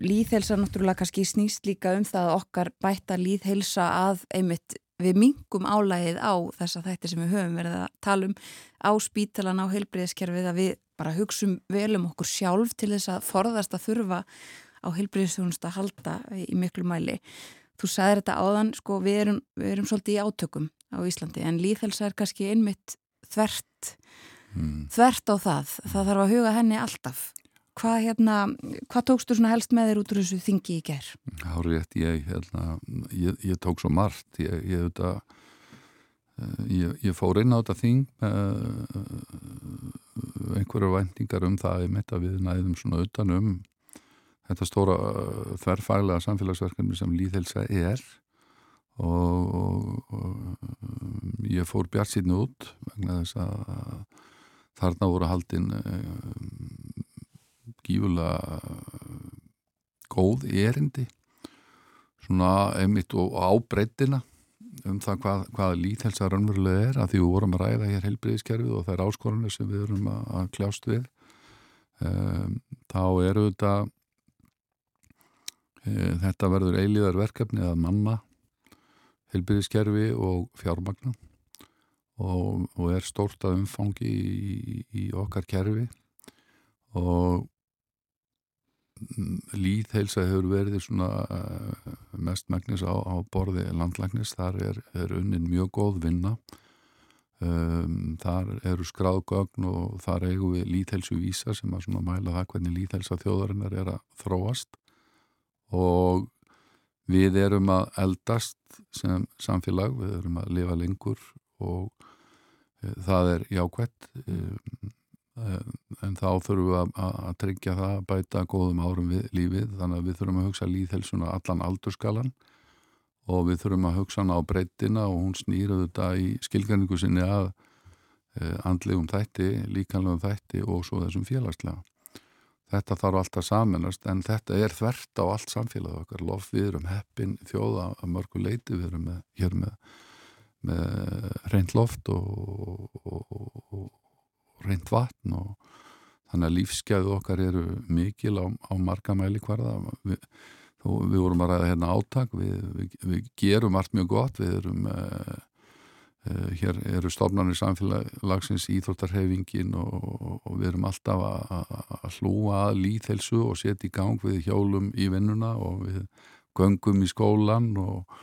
líðhelsa náttúrulega kannski snýst líka um það að okkar bætta líðhelsa að einmitt við mingum álægið á þessa þætti sem við höfum verið að tala um á spítalan á heilbriðiskerfið að við bara hugsum vel um okkur sjálf til þess að forðast að þurfa á heilbriðisþjónust að halda í miklu mæli. Þú sagðir þetta áðan, sko, við erum, við erum svolítið í átökum á Íslandi en líðhelsa er kannski einmitt þvert, Mm. þvert á það. Það þarf að huga henni alltaf. Hvað, hérna, hvað tókstu helst með þér út úr þessu þingi í ger? Hárið rétt, ég, hérna, ég, ég tók svo margt, ég, ég, þetta, ég fór inn á þetta þing með einhverju væntingar um það að við næðum svona utan um þetta stóra þverfælega samfélagsverkefni sem líðhelsa er og, og, og ég fór bjart síðan út vegna þess að þarna voru haldinn gífulega góð erindi. Svona einmitt og ábreytina um það hvað, hvað líthelsa raunverulega er að því við vorum að ræða hér helbriðiskerfið og þær áskorunir sem við erum að, að kljást við. Um, þá eru þetta e, þetta verður eilíðar verkefni að manna helbriðiskerfi og fjármagna og, og er stórt að umfangi í, í okkar kerfi. Og líðheilsa hefur verið uh, mest megnis á, á borði landlæknis, þar er, er unnin mjög góð vinna. Um, þar eru skráðgögn og þar eigum við líðheilsu vísa sem að mæla það hvernig líðheilsa þjóðarinnar er að þróast. Og við erum að eldast sem samfélag, við erum að lifa lengur og uh, það er jákvætt. Um, en þá þurfum við að, tryggja það að bæta góðum árum við lífið. Þannig að við þurfum að hugsa líðhelsuna allan aldurskalan og við þurfum að hugsa hana á breytina og hún snýraðu þetta í skilgjarningu sinni að e, andlegum þætti, líkanlegum þætti og svo þessum félagslega. Þetta þarf alltaf samanast en þetta er þvert á allt samfélag okkar, lof við erum heppin þjóða að mörgu leiti við erum með, hér með, með reynd loft og, og, og reynd vatn og þannig að lífsgæðu okkar eru mikil á, á marga mæli hverða við, við vorum að ræða hérna átak við, við, við gerum allt mjög gott við erum uh, uh, hér eru stofnarnir samfélagsins íþróttarhefingin og, og við erum alltaf að hlúa að líðhelsu og setja í gang við hjólum í vinnuna og við göngum í skólan og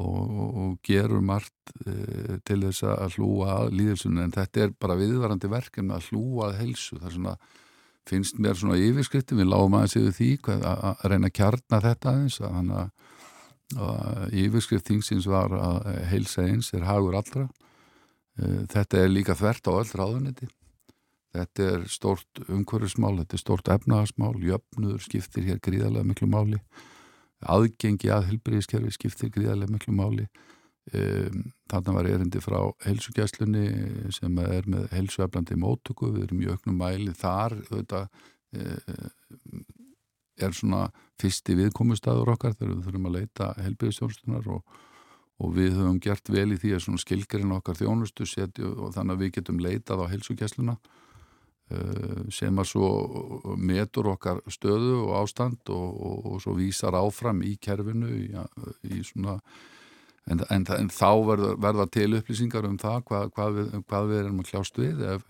og, og gerum margt e, til þess að hlúa að líðelsunum en þetta er bara viðvarandi verkefni að hlúa að helsu það svona, finnst mér svona yfirskrifti við lágum aðeins yfir því hvað, að, að reyna að kjarna þetta aðeins að hann að, að yfirskrift þingsins var að heilsa eins er hagur allra. E, þetta er líka þvert á öll ráðunetti þetta er stort umhverfismál þetta er stort efnahagsmál, jöfnuður skiptir hér gríðarlega miklu máli aðgengi að helbriðiskerfi skiptir gríðarlega miklu máli. Um, þarna var erindi frá helsugæslunni sem er með helsueflandi mótöku, við erum í auknum mæli þar þetta um, er svona fyrsti viðkomustadur okkar þegar við þurfum að leita helbriðistjónustunar og, og við höfum gert vel í því að skilgerinn okkar þjónustu setju og þannig að við getum leitað á helsugæsluna Eh, sem að svo metur okkar stöðu og ástand og, og, og svo vísar áfram í kerfinu í, í svona, en, en, en þá verða, verða til upplýsingar um það hvað, hvað, við, hvað við erum að kljást við ef,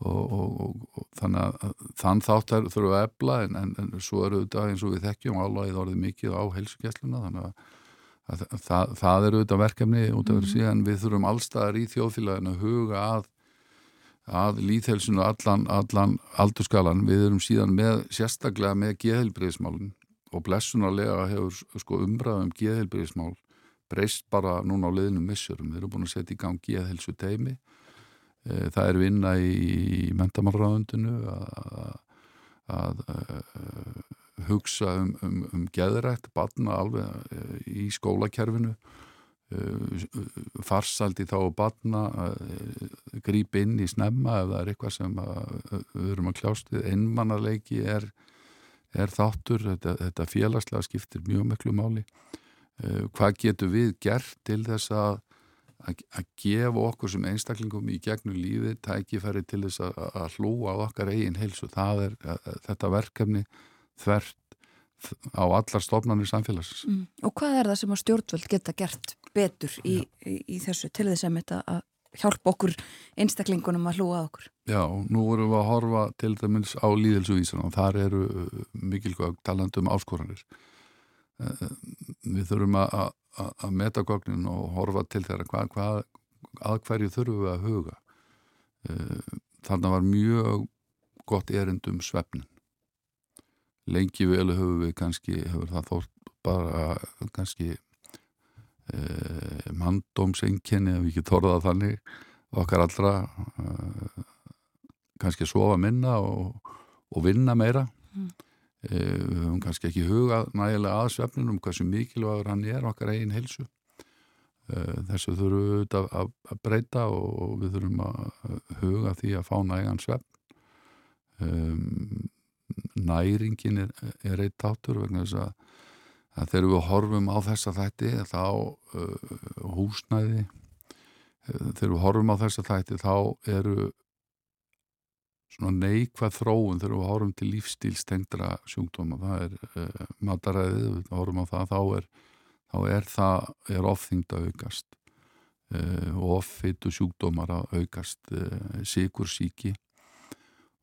og, og þannig að þann þáttar þurfum að ebla en, en svo eru þetta eins og við þekkjum álagið orðið mikið á helsugæsluna þannig að, að, að það, það eru þetta verkefni út af þessu síðan við þurfum allstaðar í þjóðfélaginu að huga að að líðhelsinu allan, allan aldurskalan, við erum síðan með sérstaklega með geðhelbriðismálun og blessunarlega hefur sko, umræðum geðhelbriðismál breyst bara núna á leðinu missurum við erum búin að setja í gang geðhelsu teimi e, það er vinna í mentamarraðundinu að, að, að hugsa um, um, um geðrætt barna alveg e, í skólakerfinu farsaldi þá að batna uh, gríp inn í snemma ef það er eitthvað sem að, uh, við erum að kljást við einmannarleiki er, er þáttur, þetta, þetta félagslega skiptir mjög miklu máli hvað getur við gert til þess að að gefa okkur sem einstaklingum í gegnum lífið tækifæri til þess að, að hlúa á okkar eigin heilsu, það er þetta verkefni þvert á allar stofnarnir samfélagsins. Mm. Og hvað er það sem að stjórnvöld geta gert betur í, í, í þessu til þess að hjálpa okkur einstaklingunum að hlúa okkur? Já, nú vorum við að horfa til dæmis á líðhelsuvísan og þar eru uh, mikilvæg talandum áskoranir. Uh, við þurfum að, að, meta gögnin og horfa til þeirra hvað, hvað, að hverju þurfum við að huga. Uh, Þannig var mjög gott erindum svefnin lengi vel höfum við kannski, hefur það þótt bara kannski eh, manndómsenginni ef við ekki torðað þannig okkar allra eh, kannski sofa minna og, og vinna meira. Mm. eh, við höfum kannski ekki hugað nægilega aðsvefnunum hversu mikilvægur hann er okkar eigin helsu eh, þessu þurfum við að, að, að breyta og við þurfum að huga því að fá nægan svefn. Um næringin er, er eitt tátur vegna þess að að þegar við horfum á þessa þætti þá uh, húsnæði uh, þegar við horfum á þessa þætti þá eru svona neikvað þróun þegar við horfum til lífstílstengdra sjúkdóma. Það er uh, mataræðið, við horfum á það þá er, þá er það er ofþyngd að aukast. Uh, og offitu sjúkdómar að aukast uh, sikursíki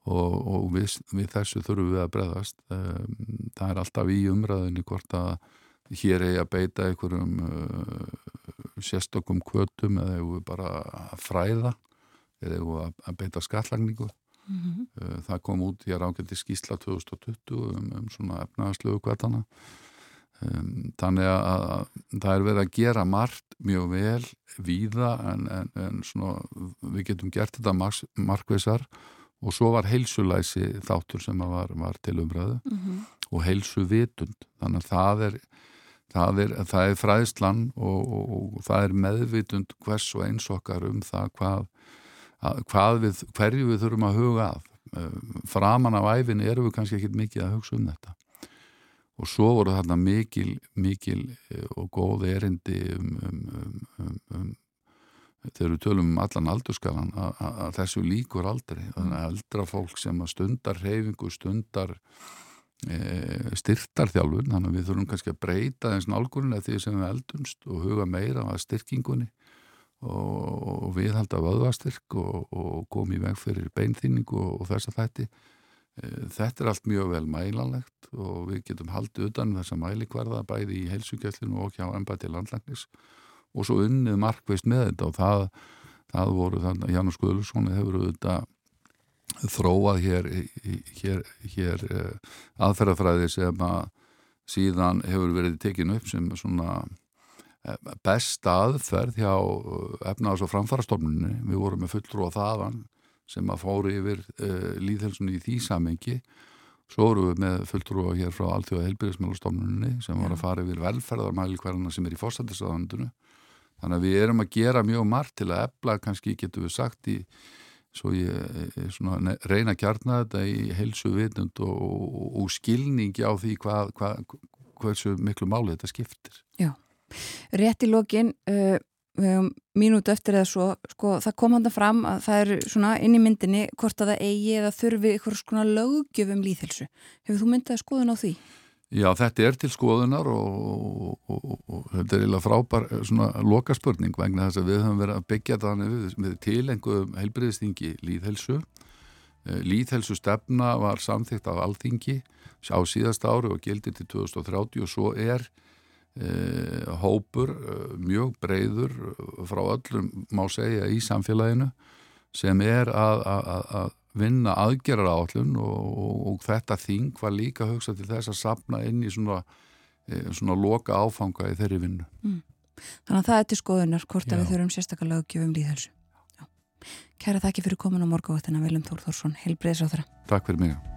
og, og við, við þessu þurfum við að breðast það er alltaf í umræðinni hvort að hér eigi að beita einhverjum uh, sérstökum kvötum eða eigum við bara að fræða eða eigum við að, beita skallagningu Mhm. Uh, það kom út í rákjandi skísla 2020 um, um svona efnaðarslögu kvætana um, þannig að, að það er verið að gera margt mjög vel víða en, en, en svona við getum gert þetta mark, markvisar og svo var heilsulæsi þáttur sem var, var til umræðu. Mhm. og heilsu vitund þannig að það er það er, það er fræðslan og, og, og það er meðvitund hvers og eins okkar um það hvað, að, hvað við, hverju við þurfum að huga að. Eh, framan af æfinni erum við kannski ekkit mikið að hugsa um þetta. Og svo voru þarna mikil, mikil eh, og góð erindi um, um, um þegar við tölum um allan aldurskalan að, að, að þessu líkur aldrei. Þannig að eldra fólk sem að stundar reyfingu, stundar e, styrtarþjálfun þannig að við þurfum kannski að breyta þess nálgurinn eða því sem við eldumst og huga meira að styrkingunni og, og viðhalda vöðvastyrk og, og komi í veg fyrir beinþýningu og, og þessa þætti. E, þetta er allt mjög vel mælanlegt og við getum haldið utan um þessa mælikvarða bæði í heilsugjallinu og hjá embæti landlæknis og svo unnið markveist með þetta og það, það voru þannig að Janus Guðlusson hefur auðvitað þróað hér, hér, hér eh, aðferðafræði sem að síðan hefur verið tekin upp sem svona eh, besta aðferð hjá efnaðs- og framfarastofnunni. Við vorum með fulltrú á þaðan sem að fóri yfir uh, líðhelsunni í því samengi. Svo vorum við með fulltrú hér frá Alþjóða helbyrðismælastofnunni sem var að fara yfir velferðarmæli hverjana sem er í fórsættisaðandunu. Þannig að við erum að gera mjög margt til að ebla, kannski getum við sagt í svo ég eh, svona, ne- reyna að kjarna þetta í heilsu vitund og, og, og skilningi á því hvað, hvað, hversu miklu máli þetta skiptir. Rétt í lokin uh, við höfum mínútu eftir eða svo sko, það kom hann fram að það er svona inn í myndinni hvort að það eigi eða þurfi ykkur svona löggjöf um líðhelsu hefur þú myndið að skoðun á því? Já, þetta er til skoðunar og, og, og, og þetta er eiginlega frábær eh, svona lokaspurning vegna þess að við höfum verið að byggja þannig við, við tilengum heilbriðistingi líðhelsu. Eh, Líðhelsu stefna var samþygt af alþingi á síðasta ári og gildi til 2030 og svo er eh, hópur mjög breyður frá öllum má segja í samfélaginu sem er að, að- að vinna aðgerra áallun og, og, og þetta þing var líka hugsa til þess að sapna inn í svona, eh, svona loka áfanga í þeirri vinnu. Þannig að það er til skoðunar hvort að við þurfum sérstaklega löggjöf um líðhelsu. Kæra þakki fyrir komin á morgaváttina Viljum Þór Þórsson, heilbreyðsráþara Takk fyrir mig.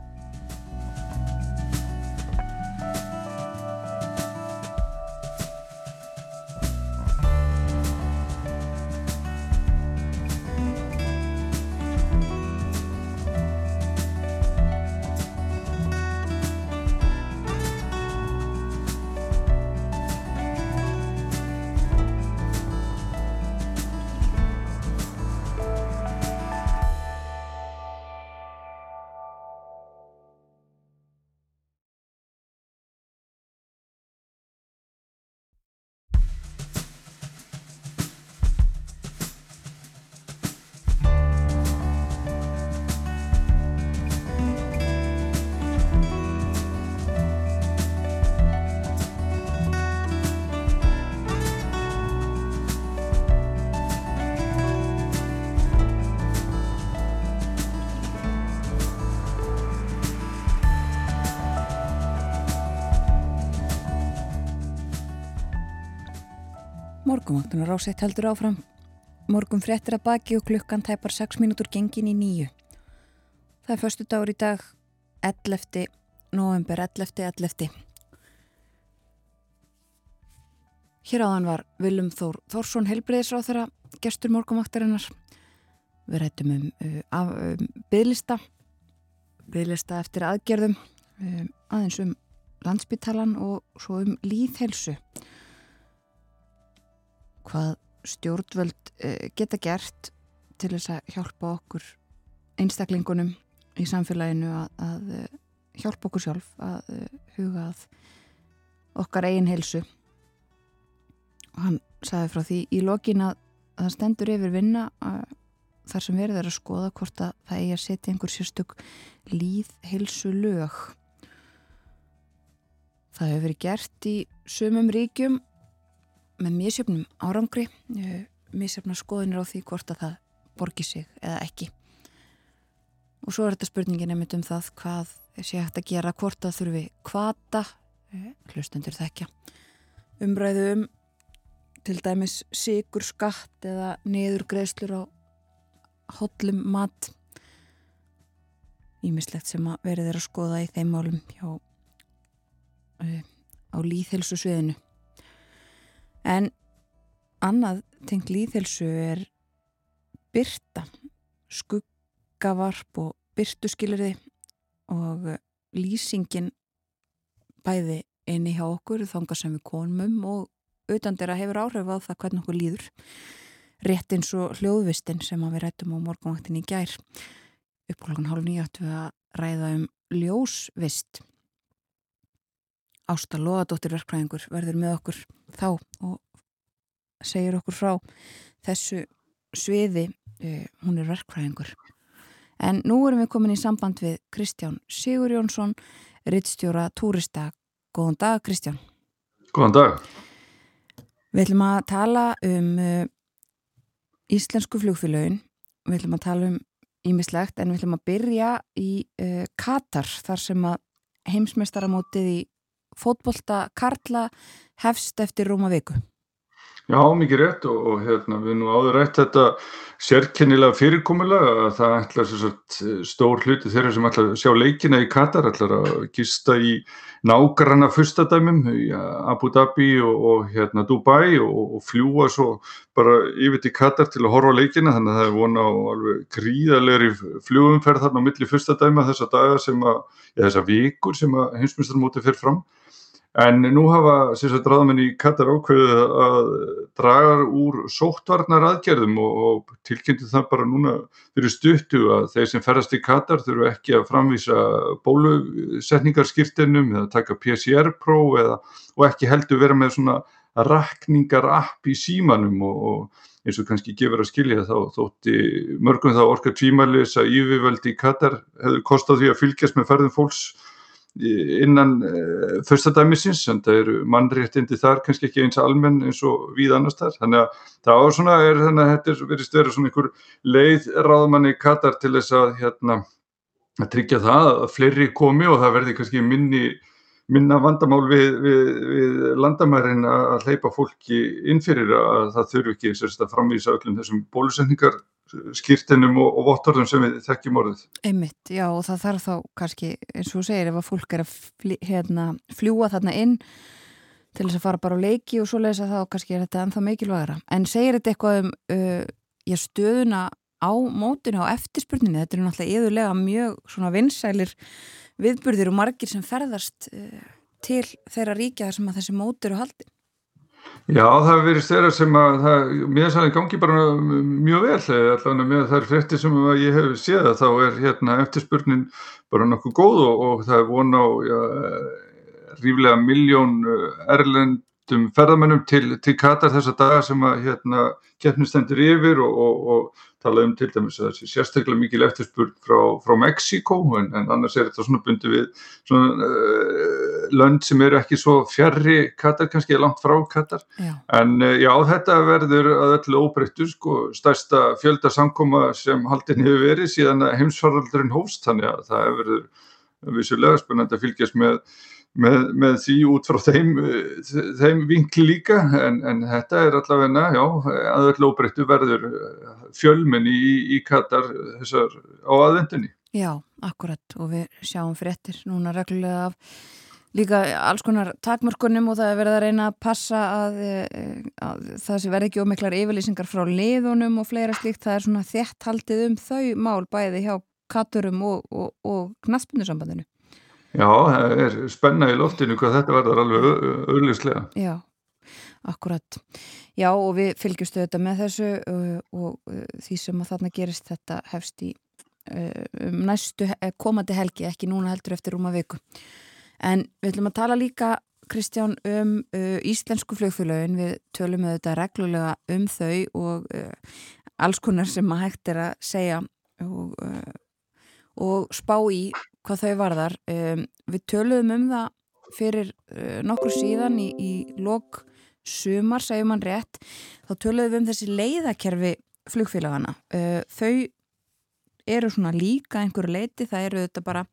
Morgumáttunar ásett heldur áfram Morgum fréttir að baki og klukkan tæpar 6 mínútur gengin í nýju Það er förstu dagur í dag 11. november 11. 11. Hér áðan var Viljum Þór Þórsson helbreyðisráþara gestur morgumáttarinnar Við rættum um, uh, af, um byðlista byðlista eftir aðgerðum um, aðeins um landsbytalan og svo um líðhelsu hvað stjórnvöld uh, geta gert til þess að hjálpa okkur einstaklingunum í samfélaginu að, að uh, hjálpa okkur sjálf að uh, huga að okkar eigin helsu og hann sagði frá því í lokin að að það stendur yfir vinna þar sem verður að skoða hvort að það eigi að setja einhver sérstök líð heilsu lög það hefur verið gert í sumum ríkjum með misjöfnum árangri misjöfna skoðinir á því hvort að það borgi sig eða ekki. Og svo er þetta spurningin einmitt um það hvað sé hægt að gera hvort að þurfi kvata hlustendur þekkja. Umræðu um til dæmis sigur skatt eða niður greiðslur á hotlum mat. Ímislegt sem að verið er að skoða í þeim málum hjá uh, á líðhelsu sviðinu en annað tengt líðhelsu er byrta skuggavarp og byrtuskilirði og lýsingin bæði inni hjá okkur þanga sem við konumum og utandera hefur áhrif á það hvernig okkur líður. Rétt eins og hljóðvistin sem við rættum á morgunvaktin í gær. Uppkvæmlega hálf nýja áttu við að ræða um ljósvist Ásta Lóðadóttir verkfræðingur verður með okkur þá og segir okkur frá þessu sviði uh, hún er verkfræðingur. En nú erum við komin í samband við Kristján Sigur Jónsson rittstjóra túrista. Góðan dag Kristján. Góðan dag. Við ætlum að tala um uh, íslensku flugfélögin, við ætlum að tala um ímislegt en við ætlum að byrja í uh, Katar þar sem að heimsmeistaramótið í fótbolta Karla hefst eftir Róma viku. Já, mikið rétt og, og hérna, við nú áður rætt þetta sérkennilega fyrirkomulega að það ætlar sagt, stór hluti þeirra sem ætlar að sjá leikina í Katar ætlar að gista í nágranna fyrstadæmum í Abu Dhabi og, og hérna, Dubai og, og fljúa svo bara yfir til Katar til að horfa leikina þannig að það er vona á alveg gríðalegri fljúumferð þarna á milli fyrstadæma þessa daga sem að, ja, þessa vikur sem að heimsmyndstarmóti fyrir fram En nú hafa ráðamenn í Katar ákveðið að draga úr sóttvarnar aðgerðum og, og tilkynnti það bara núna fyrir stuttu að þeir sem ferðast í Katar þurfu ekki að framvísa bólusetningarskirtinum eða taka PCR-próf og ekki heldur vera með svona rakningar-app í símanum og, og eins og kannski gefur að skilja þá þótti mörgum þá orka tvímælis að yfirvöldi í Katar hefur kostað því að fylgjast með ferðum fólks innan uh, fyrstadæmisins en það eru mannréttindi þar kannski ekki eins almenn eins og við annars þar þannig að það er svona er, þannig að þetta verist verið svona einhver leið ráðmanni Katar til þess að hérna að tryggja það að fleiri komi og það verði kannski minni minna vandamál við, við, við landamærin að hleypa fólki innfyrir að það þurfi ekki sérst, að framvísa öllum þessum bólusetningar skýrtinum og, og vottorðum sem við þekkjum orðið. Einmitt, já og það þarf þá kannski eins og segir ef að fólk er að fl hérna, fljúa þarna inn til þess að fara bara á leiki og svo lesa það og kannski er þetta ennþá mikilvægara. En segir þetta eitthvað um uh, já, stöðuna á mótinu á eftirspurninu, þetta er náttúrulega yðurlega mjög vinsælir viðburðir og margir sem ferðast uh, til þeirra ríkja þar sem að þessi mót eru haldin. Já, það hefur verið styrra sem að það, mér sagði gangi bara mjög vel, allavega með þær frétti sem ég hef séð þá er hérna eftirspurnin bara nokkuð góð og, og það er von á ja, ríflega miljón erlendum ferðamennum til, til Katar þessa daga sem að hérna keppnistendur yfir og, og, og tala um til dæmis að þessi sérstaklega mikil eftirspurn frá, frá Mexiko en, en annars er þetta svona bundi við svona uh, lönd sem eru ekki svo fjarrri Katar, kannski langt frá Katar Já. en uh, já þetta verður að öllu óbreyttu sko stærsta fjölda samkoma sem haldin hefur verið síðan heimsfaraldurinn hófst þannig að það hefur verið vissulega spennandi að fylgjast með Með, með því út frá þeim, þeim vinkli líka en, en þetta er allavega, já, að öll óbreyttu verður fjölmenn í, í Katar þessar á aðvendunni. Já, akkurat og við sjáum fréttir núna reglulega af líka alls konar takmörkunum og það er verið að reyna að passa að, að það sé verði ekki ómiklar yfirlýsingar frá liðunum og fleira slíkt, það er svona þétt haldið um þau mál bæði hjá Katurum og, og, og knaspunusambandinu. Já, það er spenna í loftinu hvað þetta verður alveg auðlislega. Já, akkurat. Já, og við fylgjustu þetta með þessu og því sem að þarna gerist þetta hefst í um næstu he- komandi helgi, ekki núna heldur eftir rúma viku. En við ætlum að tala líka, Kristján, um íslensku flugfélögin, við tölum þetta reglulega um þau og alls konar sem að hægt er að segja og, og spá í hvað þau varðar. Um, við töluðum um það fyrir uh, nokkur síðan í, í lok sumar, segjum mann rétt, þá töluðum við um þessi leiðakerfi flugfélagana. Uh, þau eru svona líka einhverju leiti, það eru þetta bara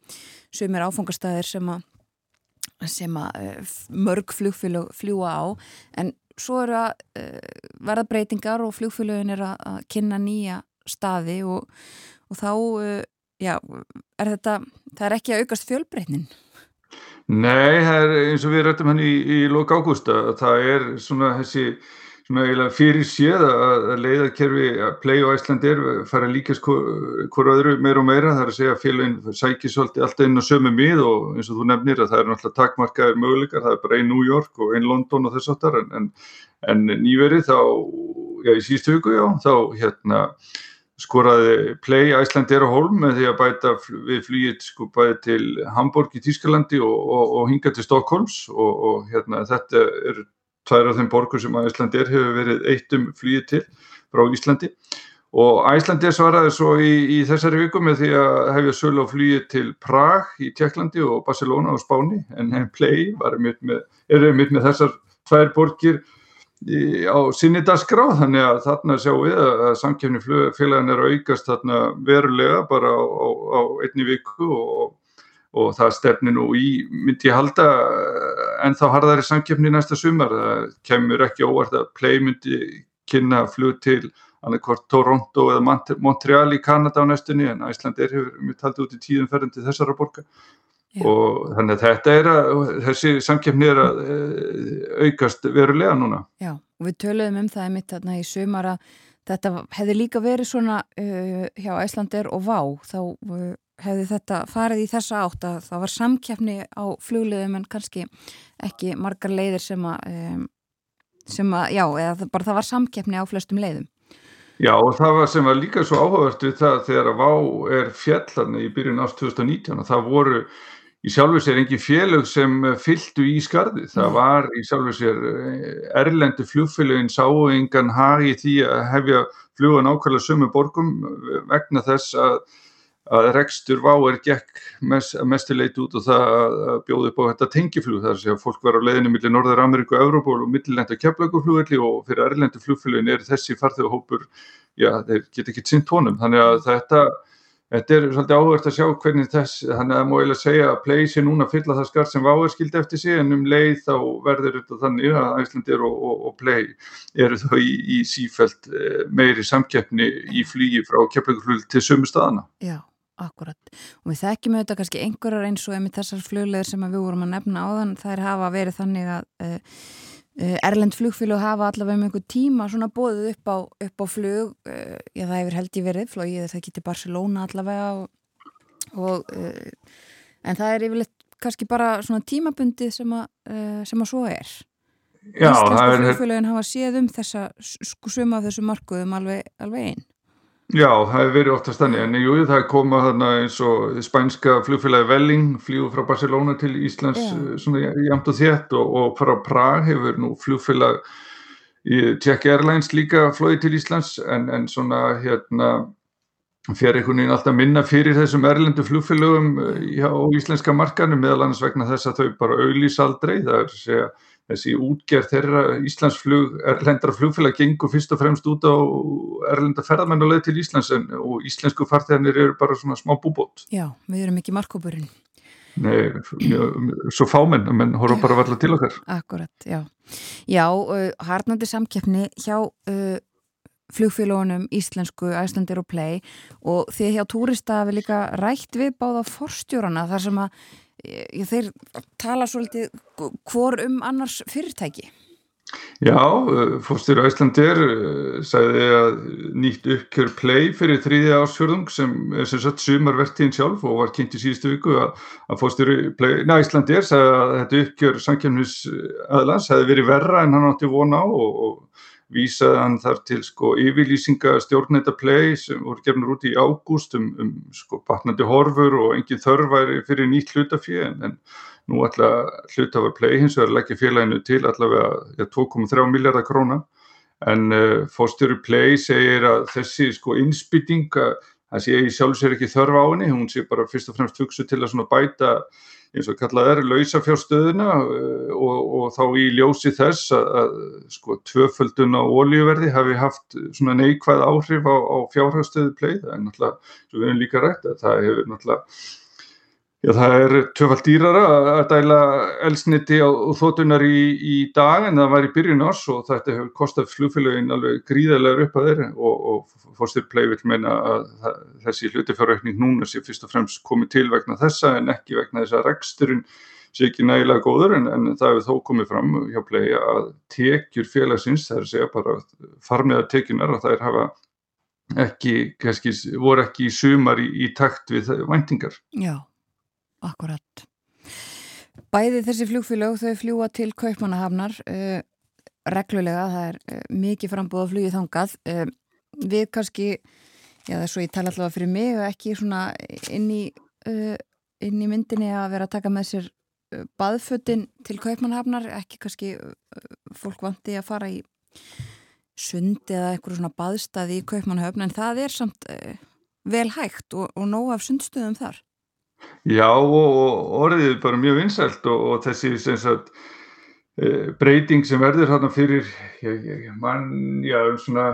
sumir áfangastæðir sem að sem að uh, mörg flugfélög fljúa á, en svo eru að uh, verða breytingar og flugfélögin er að, að kynna nýja staði og, og þá uh, já, er þetta það er ekki að aukast fjölbreytnin? Nei, það er eins og við rættum hann í, í lok ágústa, það er svona þessi svona eiginlega fyrir séð að, leiðakerfi að Play og Icelandair fara líkast hvor öðru meira og meira, það er að segja að félagin svolítið alltaf inn á sömu mið og eins og þú nefnir að það er náttúrulega takmarkaðir möguleikar, það er bara ein New York og ein London og þess áttar en, en, en nýverið þá, já í síðustu viku já, þá hérna skoraði Play Icelandair á Holm með því að bæta við flugið sko bæði til Hamburg í Tískalandi og, og, og hinga til Stockholms og, og hérna þetta er tvær af þeim borgur sem að Icelandair hefur verið eitt um flugið til frá Íslandi. Og Icelandair svaraði svo í, í þessari viku með því að hefja sölu á flugið til Prag í Tjekklandi og Barcelona og Spáni. En Play var einmitt með, er einmitt með þessar tvær borgir í, á sinni dagskrá þannig að þarna sjáum við að, samkefni félagin er að aukast þarna verulega bara á, á, á einni viku og, og það stefni nú í myndi ég halda en þá harðari samkefni næsta sumar. Það kemur ekki óvart að Play myndi kynna flug til annarkvort Toronto eða Mont- Montreal í Kanada á næstunni en Æsland er hefur mitt haldið út í tíðum ferðin til þessara borga Já. og þannig að þetta er að þessi samkeppni er að e, aukast verulega núna Já, og við töluðum um það einmitt þarna í sumar að þetta hefði líka verið svona uh, hjá Æslandir og Vá þá uh, hefði þetta farið í þessa átt að það var samkeppni á flugliðum en kannski ekki margar leiðir sem að um, sem að, já, eða bara það var samkeppni á flestum leiðum Já og það var sem var líka svo áhugavert við það þegar að VÁ er fjallarni í byrjun ást 2019 og það voru í sjálfu sér engin félög sem fylgdu í skarði. Það Nei. var í sjálfu sér eh, erlendu flugfélögin sáu engan hagi því að hefja fluga nákvæmlega sömu borgum eh, vegna þess að, að rekstur VÁ er gekk mest, mestu leit út og það að að bjóða upp á þetta að segja að fólk var á leiðinu millir Norður Ameríku og Evrópu og millilenda keflaguflugvelli og fyrir erlendu flugfélögin er þessi farþegahópur já, þeir geta ekki sint honum, þannig að þetta, þetta er svolítið áhvert að sjá hvernig þess, þannig að það má eiginlega segja að Play sé núna fylla það skart sem Váer skildi eftir sig en um leið þá verður þetta þannig að Æslandir og, og, og Play eru þau í, í sífælt meiri samkeppni í flugi frá keflaguflug til sömu staðana. Já, akkurat. Og við þekkjum auðvitað kannski einhverjar eins og einmitt þessar flugleðir sem við vorum að nefna áðan, þær hafa verið þannig að uh, erlend flugfélög hafa allavega um einhver tíma svona bóðið upp á, upp á flug, uh, já það hefur held ég verið, flogið það til Barcelona allavega og, og uh, en það er yfirleitt kannski bara svona tímabundið sem að, sem að svo er. Já, er, flugfélögin hafa séð um þessa, suma af þessu markuðum alveg, alveg einn. Já, það hefur verið oftast þannig, en jú, það koma þarna eins og spænska flugfélagi Velling, flýgur frá Barcelona til Íslands eh, svona jæmt og þétt og, og frá Prag hefur nú flugfélag í Czech Airlines líka flóið til Íslands. En, en svona hérna fer einhvern veginn alltaf minna fyrir þessum erlendu flugfélögum eh, á íslenska markanum meðal annars vegna þess að þau bara auðlýs aldrei, það er að segja þessi útgerð þeirra Íslandsflug, erlendra flugfélag gengur fyrst og fremst út á erlenda ferðamenn og leið til Íslands en, og íslensku farþegarnir eru bara svona smá búbót. Já, við erum ekki markópurinn. Nei, svo fámenn, menn horfa bara varla til okkar. Akkurat, já. Já, uh, harnandi samkeppni hjá uh, flugfélagunum íslensku, æslandir og play og því hjá túrista hafi líka rætt við báða forstjórana þar sem að eh, þeir tala svolítið hvor um annars fyrirtæki. Já, fórstur Æslandir sagði að nýtt uppkjör play fyrir þriðja ásfjörðung sem er sem sagt sumarvertíðin sjálf og var kynnt í síðustu viku að, að fórstur Æslandir sagði að þetta uppkjör samkjöfnis aðlans hefði verið verra en hann átti vona og, og vísaði hann þar til sko yfirlýsinga stjórnæta play sem voru gefnur út í ágúst um, um sko batnandi horfur og engin þörfæri fyrir nýtt hlutafjö en, Nú ætla hlutafar play hins vegar leggja félaginu til allavega ja, 2,3 miljardar króna. En uh, fórstjóri play segir að þessi sko innspýting það sé í sjálfsvegar ekki þörf á henni, hún sé bara fyrst og fremst hugsu til að bæta eins og kallað er lausafjárstöðuna uh, og, og þá í ljósi þess að, að sko tvöföldun á ólíuverði hafi haft svona neikvæð áhrif á, á fjárhærstöðu play, það er náttúrulega, svo við erum líka rætt að það hefur náttúrulega Já, það er tvöfald dýrara að dæla elsniti á þótunar í, í dag en það var í byrjun árs og þetta hefur kostað flugfélagin alveg gríðarlega upp að þeirri og, og fórstur play vil meina að þessi hlutifjárreikning núna sé fyrst og fremst komið til vegna þessa en ekki vegna þess að reksturinn sé ekki nægilega góður en, en það hefur þó komið fram hjá play að tekjur félagsins, það er að segja bara farmiða tekjunar að þær hafa ekki, kannski, voru ekki í sumar í, í takt við væntingar. Já. Akkurat. Bæði þessi flugfélög þau fljúa til Kaupmannahafnar uh, reglulega, það er uh, mikið frambúð að flugið þangað. Uh, við kannski, já það er svo ég tala allavega fyrir mig og ekki svona inn í, inn í myndinni að vera að taka með sér baðföttin til Kaupmannahafnar, ekki kannski fólk vandi að fara í sund eða eitthvað svona baðstaði í Kaupmannahafn en það er samt vel hægt og, og nóg af sundstöðum þar. Já og orðið er bara mjög vinsælt og, og þessi sagt, e, breyting sem verður hérna fyrir mann, já, svona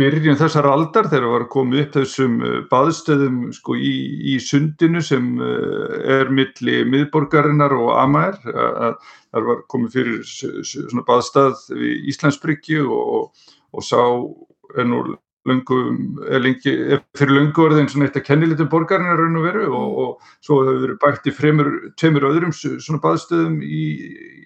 byrjun þessar aldar þegar var komið upp þessum e, baðstöðum sko í, í sundinu sem e, er milli miðborgarinnar og AMR þar var komið fyrir svona baðstað í Íslandsbryggju og, og sá nú Löngum, lengi, fyrir löngu orðin svona eitt að kennilitum borgarinn er raun og veru og, og svo hefur verið bætt í fremur, tveimur öðrum svona baðstöðum í,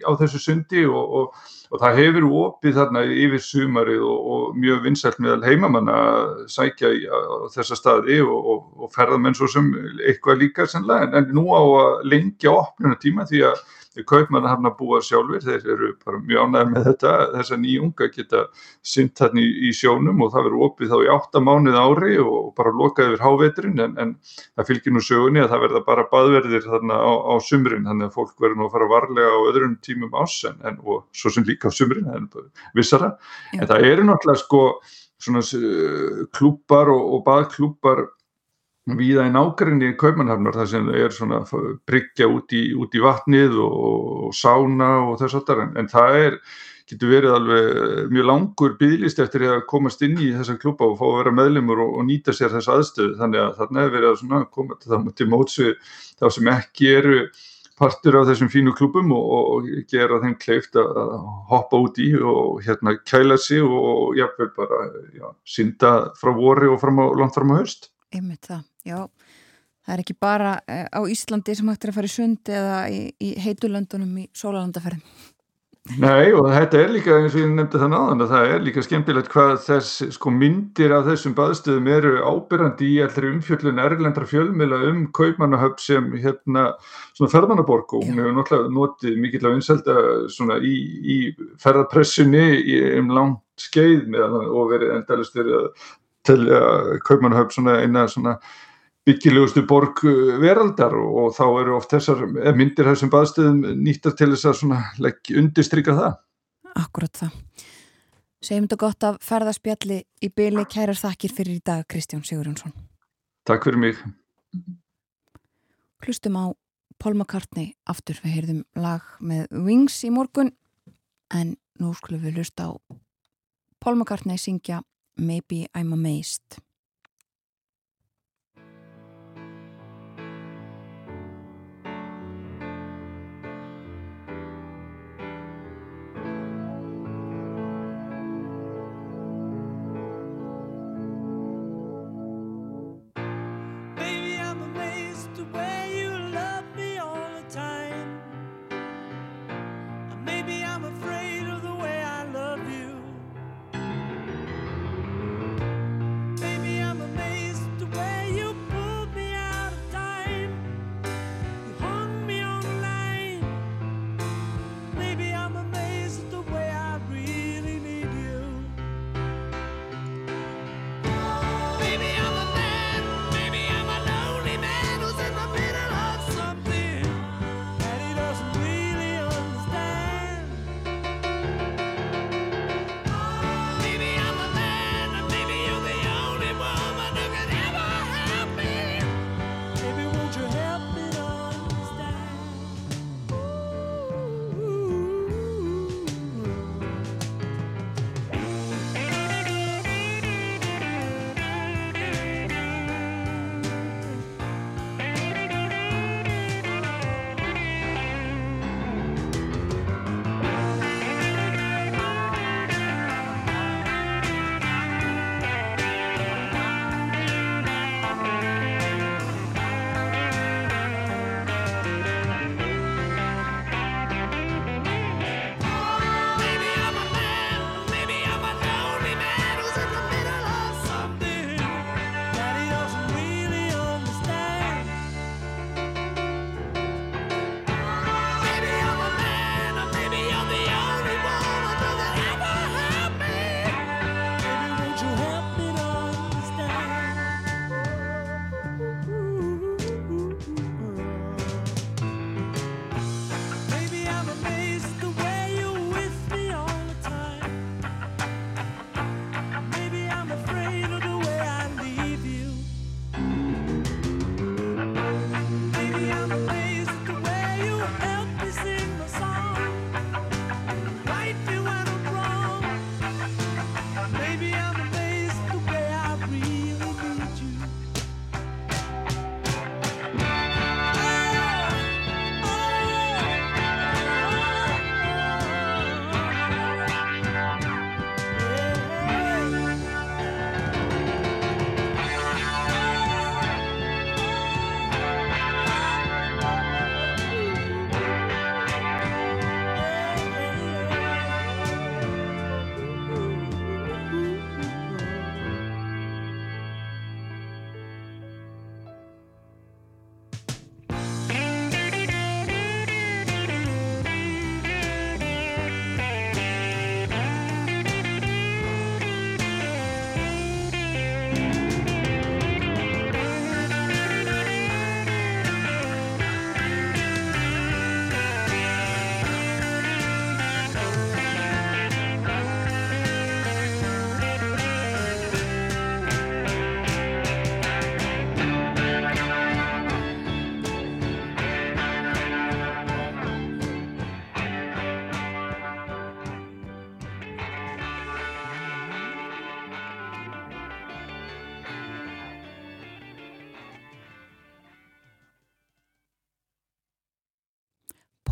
á þessu sundi og, og, og það hefur opið þarna yfir sumarið og mjög vinsælt meðal heimamanna að sækja í, á þessa staði og ferðamenn svo sem eitthvað líka sannlega en, en nú á að lengja opnuna tíma því að kaupmann hafna búa sjálfur, þeir eru bara mjög ánægð með þetta, þess að nýjunga geta synt þarna í, í sjónum og það verður opið þá í 8 mánuð ári og bara lokað yfir háveturinn en, en það fylgir nú sögunni að það verða bara baðverðir þarna á, á sumrin þannig að fólk verður nú að fara varlega á öðrum tímum ás en, en, og svo sem líka á sumrin en vissara, Já. en það eru náttúrulega sko svona klúpar og, og baðklúpar víða í nákvæmni Kaupmannhafnar þar sem það er svona bryggja út í, út í vatnið og, og sána og þess aftar en, en það er, getur verið alveg mjög langur bygglist eftir að komast inn í þessa klúpa og fá að vera meðlumur og, og nýta sér þessa aðstöðu þannig að þarna er verið að koma til, til mótsvið þá sem ekki eru partur af þessum fínu klúpum og, og gera þeim kleift að hoppa út í og hérna kæla sig og jafnveg bara já, synda frá vori og fram á, langt fram á höst. Einmitt það. Já, það er ekki bara eh, á Íslandi sem hægt er að fara í sund eða í, í heitulöndunum í sólalandaferðin. Nei og þetta er líka eins og ég nefndi það náðan að það er líka skemmtilegt hvað þess sko myndir af þessum baðstöðum eru ábyrrandi í allri umfjöllun erlendra fjölmila um Kaupmannahöfn sem hérna svona ferðanaborg og hún hefur náttúrulega notið mikill af einselda svona í, í ferðarpressunni um langt skeið meðan og verið endalist verið að telja Kaupmannahöfn svona eina svona byggilegustu borg uh, veraldar og þá eru oft þessar myndir þessum baðstöðum nýttar til þess að undistrykka það. Akkurat það. Segjum þetta gott af ferðarspjalli í byli kærar þakkir fyrir í dag Kristján Sigurjónsson. Takk fyrir mig. Hlustum á Paul McCartney aftur við heyrðum lag með Wings í morgun en nú skulum við hlusta á Paul McCartney syngja Maybe I'm Amazed.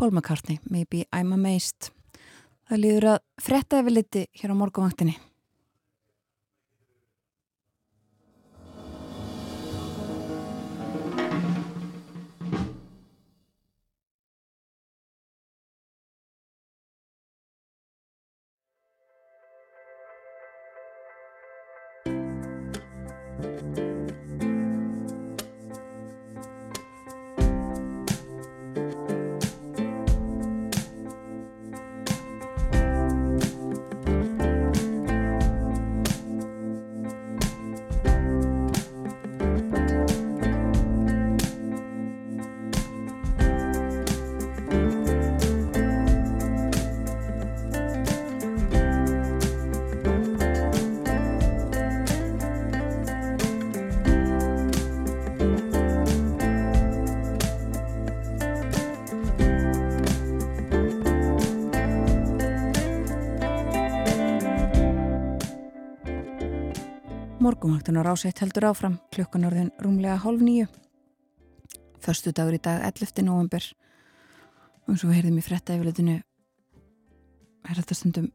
Paul McCartney, Maybe I'm Amazed. Það líður að fretta yfir liti hér á morgunvaktinni. Morgunvaktin á ráseitt heldur áfram klukkan orðin rúmlega hálf nýju. Föstu dagur í dag 11. november og við heyrðum í fretta yfirleitinu er þetta stundum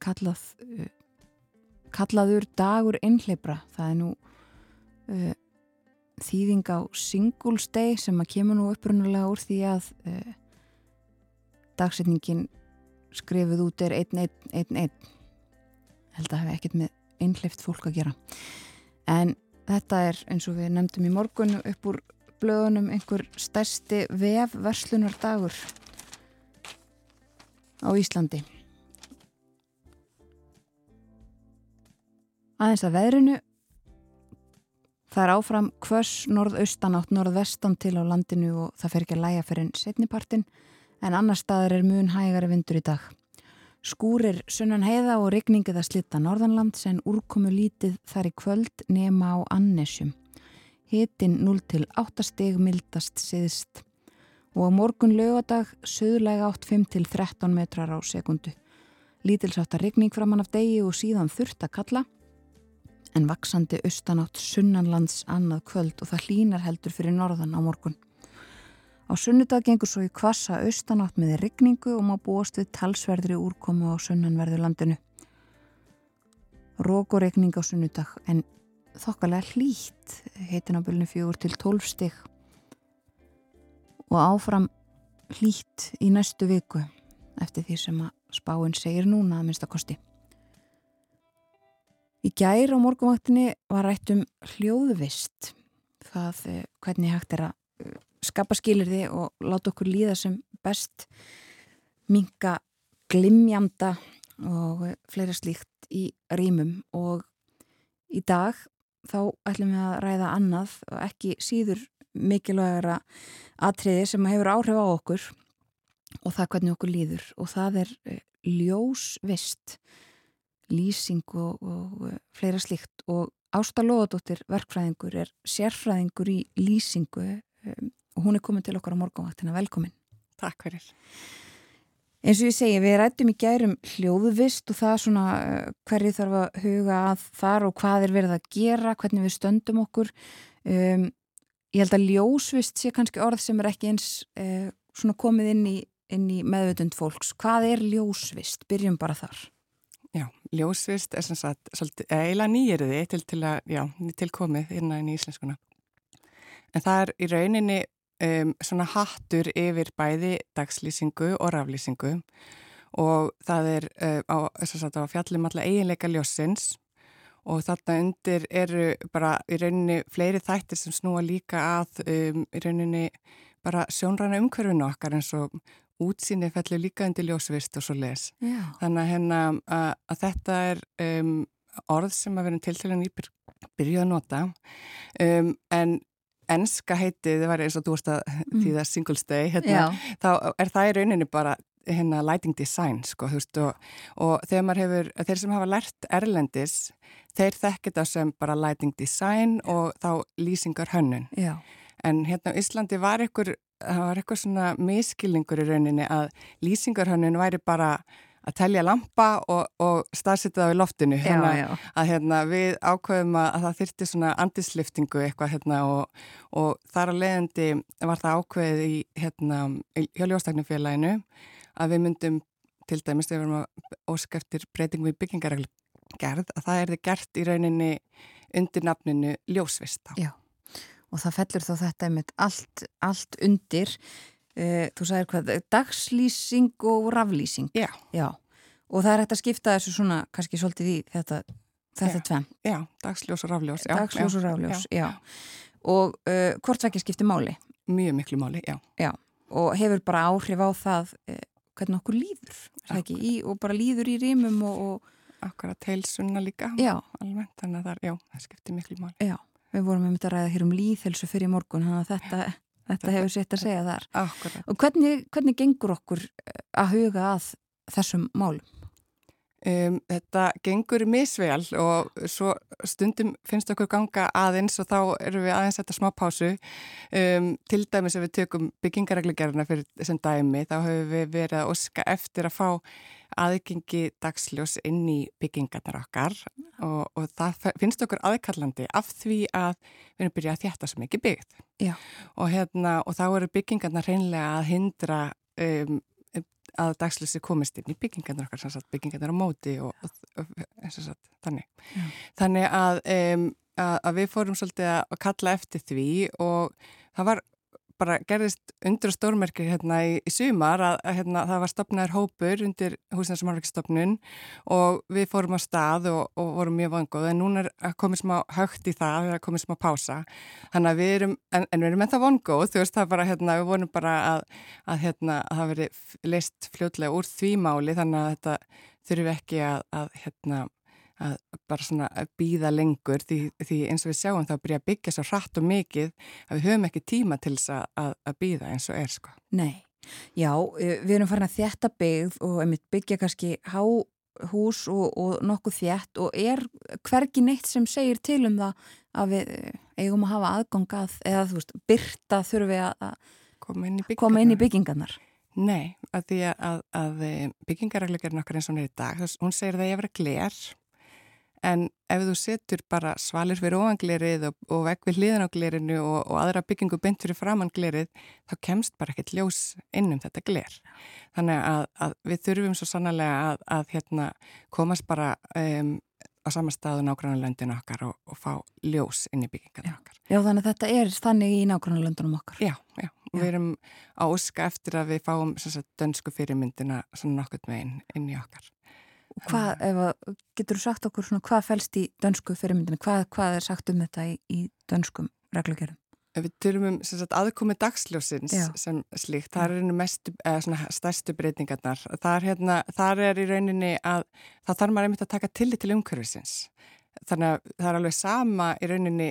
kallað uh, kallaður dagur einhleipra. Það er nú uh, þýðing á Singles Day sem að kemur nú upprunalega úr því að uh, dagsetningin skrifuð út er 1-1-1-1 held að hafa ekkert með einhleift fólk að gera. En þetta er eins og við nefndum í morgun upp úr blöðunum einhver stærsti vefverslunar dagur á Íslandi. Aðeins að veðrinu. Það er áfram hvers norðaustanátt norðvestan til á landinu og það fer ekki að læja fyrir setnipartin en annar staðar er mun hægari vindur í dag Skúrir sunnan heiða og rigningið að slitta norðanland sem úrkomu lítið þar í kvöld nema á annesjum. Hitin 0 til 8 steg mildast siðst og á morgun lögadag söðulega 8 5 til 13 metrar á sekundu. Lítilsáttar rigning framann af degi og síðan þurft að kalla en vaksandi austanátt sunnanlands annað kvöld og það hlínar heldur fyrir norðan á morgun. Á sunnudag gengur svo í kvassa austanátt með rigningu og má búast við talsverðri úrkomu á sunnanverðu landinu. Rók og rigning á sunnudag en þokkalega hlýtt heitin á bylnu fjögur til 12 stig og áfram hlýtt í næstu viku eftir því sem að spáinn segir núna að minnsta kosti. Í gær á morgumvaktinni var rætt um hljóðvist það eh, hvernig hægt er að eh, skapa skilirði og láta okkur líða sem best minka glimjanda og fleira slíkt í rýmum og í dag þá ætlum við að ræða annað og ekki síður mikilvægara atriði sem hefur áhrif á okkur og það hvernig okkur líður. Og það er eh, ljósvist lýsing og, og eh, fleira slíkt. Og Ásta Lóðadóttir verkfræðingur er sérfræðingur í lýsingu og hún er komin til okkar á morgunvaktina, velkomin. Takk fyrir. Eins og ég segi, við rættum í gærum hljóðvist og það er svona uh, hverju þarf að huga að þar og hvað er verið að gera, hvernig við stöndum okkur. Um, ég held að ljósvist sé kannski orð sem er ekki eins uh, svona komið inn í, inn í meðvöldund fólks. Hvað er ljósvist? Byrjum bara þar. Já, ljósvist er sem sagt eiginlega nýjirði til, til að, já, tilkomið innan í íslenskuna. En það er í rauninni um, svona hattur yfir bæði dagslýsingu og raflýsingu og það er uh, á, sagt, á fjallum alla eiginleika ljósins og þarna undir eru bara í rauninni fleiri þættir sem snúa líka að um, í rauninni bara sjónræna umhverfinu okkar eins og útsýni fellur líka undir ljósvist og svo les. Já. Þannig að, hérna, að, að þetta er um, orð sem að vera til til að nýpir byrja að nota um, en enska heitið, það var eins og þú varst að Mm. því það singles day, hérna, þá er það í rauninni bara hérna lighting design sko, þú veist, og, og þegar maður hefur, þeir sem hafa lært erlendis, þeir þekkir það sem bara lighting design og þá lýsingar hönnun. Já. En hérna á Íslandi var einhver, það var eitthvað svona miskilningur í rauninni að lýsingarhönnun væri bara að telja lampa og, og staðsetja það í loftinu. Já, já. að hérna, við ákveðum að, að það þyrti svona andisliftingu eitthvað hérna, og, og þar að leiðandi var það ákveðið í, hérna, í- hjá ljóstaknufélaginu að við myndum til dæmis þegar við erum að óska eftir breytingum í byggingargerð að það er þið gert í rauninni undir nafninu ljósvista. Já. og það fellur þá þetta einmitt allt, allt undir uh, þú sagðir hvað, dagslýsing og raflýsing Já. og það er hægt að skipta þessu svona kannski svolítið í þetta þetta Já. tvenn, Já, dagsljós og rafljós. Já, dagsljós já, og rafljós já. já. og uh, hvort það ekki skiptir máli Mjög miklu máli, já. og hefur bara áhrif á það uh, hvernig okkur líður er það ekki, í, og bara líður í rýmum og, og Akkurat heilsunna líka. já, Almennt, þannig að það, já, það skiptir miklu máli. já, við vorum með að ræða hér um líðhelsu fyrir morgun, þannig að þetta, þetta hefur sitt að segja þar Akkurat. og hvernig, hvernig gengur okkur eh, að huga að þessum málum? Um, þetta gengur misvel og svo stundum finnst okkur ganga aðeins og þá erum við aðeins þetta smá pásu. Um, til dæmis ef við tökum byggingareglugerðina fyrir sem dæmi þá höfum við verið að oska eftir að fá aðgengi dagsljós inn í byggingarnar okkar og, og það finnst okkur aðkallandi af því að við erum byrjað að þjætta svo mikið byggð. Og, hérna, og þá eru byggingarnar hreinlega að hindra um, að dagslýsi komist inn í byggingarnar okkar, sem sagt, byggingarnar á móti og, og, og eins og sagt, þannig. Já. Þannig að, um, að, að við fórum svolítið að kalla eftir því og það var bara gerðist undir stórmerkir hérna í, í sumar að, að hérna, það var stopnaður hópur undir húsnæðsumárverkistofnun og við fórum á stað og, og vorum mjög vangóð en núna er komið smá högt í það, það er komið smá pása. Þannig að við erum, en, en við erum ennþá vangóð, þú veist það bara, hérna, við vorum bara að, að hérna, að það veri leist fljótlega úr því máli þannig að þetta þurfum ekki að, að hérna, að bara svona býða lengur því, því eins og við sjáum það að byrja að byggja svo hratt og mikið að við höfum ekki tíma til þess að, að, býða eins og er sko. Nei, já, eh, við erum farin að þjætta byggð og einmitt byggja kannski háhús og, og nokkuð þjætt og er hvergi neitt sem segir til um það að við eh, eigum að hafa aðgang að, eða þú veist, byrta þurfum við að- Koma inn í byggingarnar. byggingarnar. Nei, að því að, að, að byggingarreglugjörn okkar eins og hún er í dag, hún segir það ég vera gler en ef þú setur bara svalir fyrir ofanglerið og, og vekk við hliðan á glerinu og, og aðra byggingu beint fyrir framann glerið, þá kemst bara ekkert ljós inn um þetta gler. Þannig að, að við þurfum svo sannlega að, að hérna, komast bara um, á sama staðu nágrannar löndin okkar og, og fá ljós inn í byggingarna okkar. Já, þannig að þetta er þannig í nákvæmlega löndunum okkar. Já, já, og við erum á óska eftir að við fáum sagt, dönsku fyrirmyndina svona nokkurt meginn inn í okkar. Hvað, ef getur þú sagt okkur svona hvað fælst í dönsku fyrirmyndinu, hvað, hvað er sagt um þetta í, í dönskum reglugjörðum? Ef Við tölum um sem sagt, aðkomi dagsljósins Já. sem slíkt, það er einu mestu, eða svona stærstu breytingarnar. Það er, hérna, þar er í rauninni að það þarf maður einmitt að taka tillit til umhverfisins. Þannig að það er alveg sama í rauninni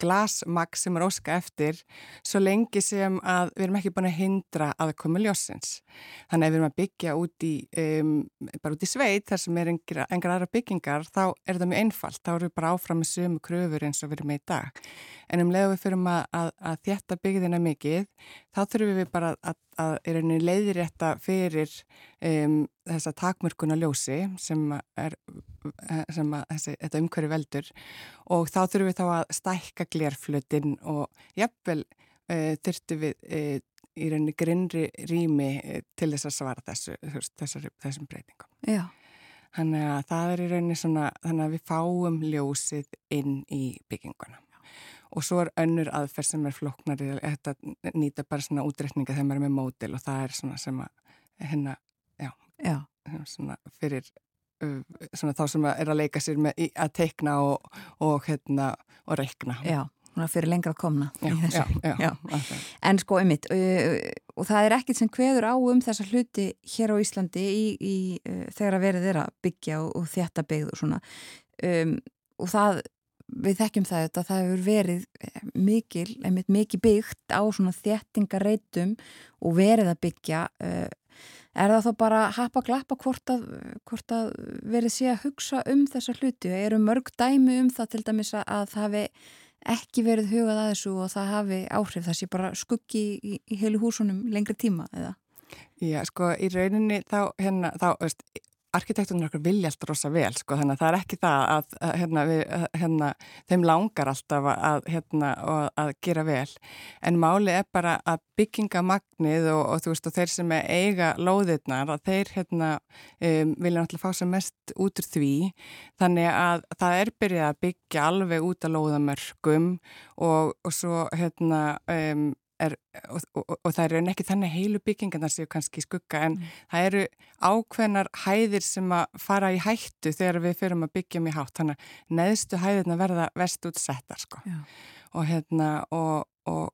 glasmagg sem er óska eftir svo lengi sem að við erum ekki búin að hindra aðkomi ljósins. Þannig að við erum að byggja út í, um, bara út í sveit þar sem er engra, engra aðra byggingar þá er það mjög einfalt, þá erum við bara áfram með sömu kröfur eins og við erum með í dag. En um leið og við fyrir að, að, að þjætta byggðina mikið, þá þurfum við bara að, að er einu leiðirétta fyrir um, þessa takmörkuna ljósi sem er sem að þessi, þetta umhverju veldur og þá þurfum við þá að stækka glerflutin og jafnvel uh, þurftum við uh, í rauninni grinnri rými uh, til þess að svara þessu, þessar, þessum breytingum. Já, Þannig að það er í rauninni svona, þannig að við fáum ljósið inn í bygginguna. Og svo er önnur aðferð sem er floknari, þetta nýta bara svona útreikninga þegar maður er með mótil og það er svona sem að hérna, já, svona fyrir svona þá sem er að leika sér með að teikna og, og hérna og reikna. já, svona fyrir lengra að komna já, já, já, Já. En sko, einmitt, uh, og það er ekkit sem kveður á um þessa hluti hér á Íslandi í, í, þegar að verið er að byggja og, og þjætta byggð og svona. Um, og það, við þekkjum það þetta, það hefur verið eh, mikil, einmitt mikið byggt á svona þjættingareitum og verið að byggja. Uh, er það þá bara happa glappa hvort að, hvort að verið sé að hugsa um þessa hluti? Eru mörg dæmi um það til dæmis að það hafi ekki verið hugað að þessu og það hafi áhrif það sé bara skuggi í, í heilu húsunum lengri tíma eða? Já, sko, í rauninni þá, hérna, þá, veist, arkitekturinn okkur vilja alltaf rosa vel, sko, þannig að það er ekki það að, að hérna, við, hérna, þeim langar alltaf að, hérna, að, gera vel, en máli er bara að byggingamagnið og, og þú veist, og þeir sem eiga lóðirnar, að þeir, hérna, um, vilja náttúrulega fá sem mest út úr því, þannig að það er byrjað að byggja alveg út að lóðamörgum og, og svo, hérna, um, Er, og, og, og það eru ekki þannig heilu byggingarnar séu kannski skugga en það eru ákveðnar hæðir sem að fara í hættu þegar við fyrirum að byggja mjög hátt. Þannig að neðstu hæðirna verða vest útsettar sko. og hérna og,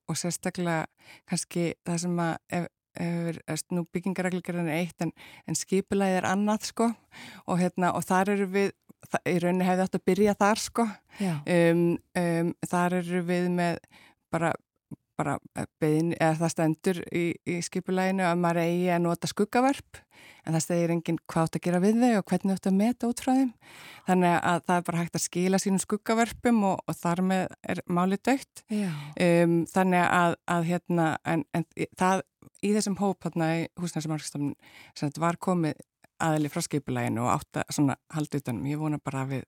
og sérstaklega kannski það sem að ef, ef, nú byggingarregligarinn er eitt en, en skipulæði er annað sko. Og hérna og þar eru við í rauninni hefði átt að byrja þar sko. Um, um, þar eru við með bara bara beðin, eða það stendur í, í skipulæginu að maður eigi að nota skuggaverp en það stegir enginn hvað átt að gera við þau og hvernig átt að meta út frá þeim. Þannig að það er bara hægt að skila sínum skuggaverpum og, og þar með er málið dögt um, þannig að, að hérna en, en það í þessum hóp hérna í húsnæðismarkstofnun var komið aðli frá skipulæginu og átt að svona halda utanum, ég vona bara að við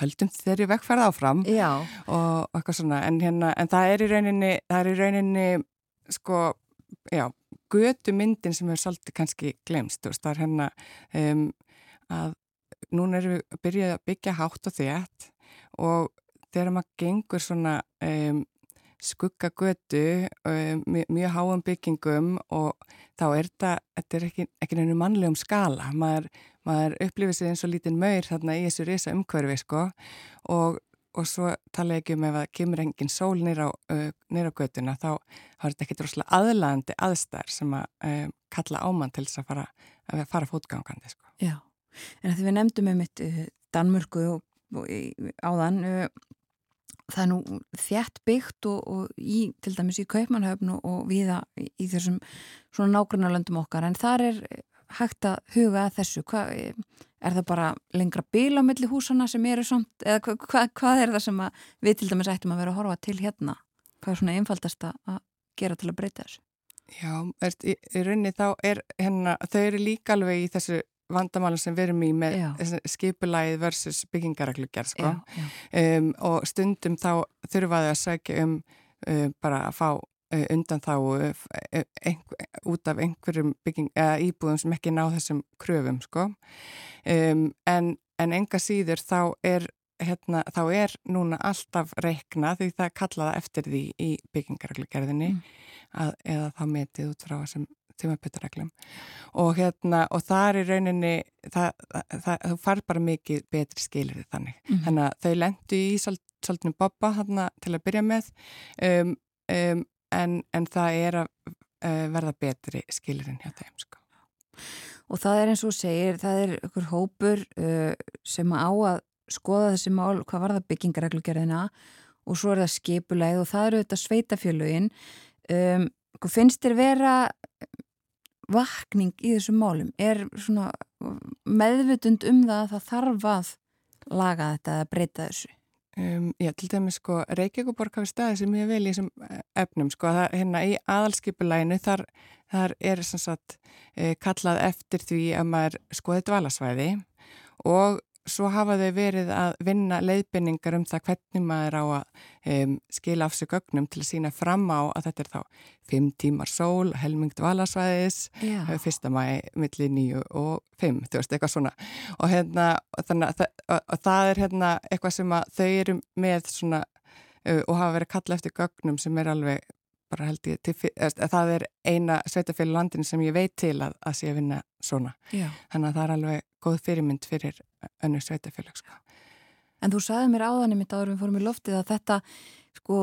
höldum þeirri vekkferð áfram Já. og eitthvað svona. En, hérna, en það er í rauninni, það er í rauninni sko, já götu myndin sem er svolítið kannski glemst, þú veist, það er hérna um, að núna erum við að byrja að byggja hátt og þétt og þegar maður gengur svona um, skuggagötu um, mjög háum byggingum og þá er þetta, þetta er ekki, ekki nefnum mannlegum skala, maður, maður upplifir sig eins og lítinn maur þarna í þessu risa umhverfi sko. Og, og svo tala ekki um ef það kemur engin sól nýra á, uh, á götuna þá har þetta ekki droslega aðlæðandi aðstær sem að um, kalla ámann til þess að fara, að fara fótgangandi sko. Já, en því við nefndum um mitt uh, Danmörku og, og áðan uh, það er nú þjætt byggt og, og í, til dæmis í Kaupmannhöfn og, viða í, þessum svona nágrunarlöndum okkar. En þar er hægt að huga að þessu. Hva, er það bara lengra bíl á milli húsana sem eru samt eða hva, hva, hvað er það sem við til dæmis ættum að vera að horfa til hérna? Hvað er svona einfaldast að gera til að breyta þessu? Já, í, í rauninni þá er hérna, þau eru líka alveg í þessu vandamálum sem við erum í með skipulæð versus byggingaræklugjær sko. um, og stundum þá þurfaðu að segja um um bara að fá uh, undan þá uh, einhver, út af einhverjum bygging, íbúðum sem ekki ná þessum kröfum sko. um, en, en enga síður þá er, hérna, þá er núna alltaf reikna því það kallaða eftir því í byggingaræklugjærðinni mm. eða þá metið út frá þessum tímapötareglum og hérna og það er rauninni það, það, þú far bara mikið betri skilir þannig, mm -hmm. þannig að þau lendu í svolítinu boppa til að byrja með um, um, en, en það er að uh, verða betri skilirinn hjá þeim sko. Og það er eins og segir, það er ykkur hópur uh, sem á að skoða þessi mál, hvað var það byggingareglugerðina og svo er það skipuleið og það eru þetta sveitafjölugin um, finnst þér vera vakning í þessum málum? Er svona meðvutund um það að það þarf að laga þetta eða breyta þessu? Um, Já, til dæmis sko Reykjavíkuborg hafi staðið sem ég vil í þessum efnum sko, það, hérna í aðalskipulæinu þar, þar er sem sagt eh, kallað eftir því að maður skoði dvalasvæði og svo hafa þau verið að vinna leiðbynningar um það hvernig maður á að um, skila af sig gögnum til að sína fram á að þetta er þá fimm tímar sól, helmingt valasvæðis fyrsta mæ, millir nýju og fimm, þú veist, eitthvað svona. Og, hérna, þannig, og það er hérna, eitthvað sem að þau eru með svona uh, og hafa verið kalla eftir gögnum sem er alveg bara held ég til, það er eina sveitafélag landin sem ég veit til að, að sé að vinna svona. Já. Þannig að það er alveg góð fyrirmynd fyrir önnu sveitafélag sko. En þú sagði mér áðanum mitt áður við fórum í loftið að þetta sko,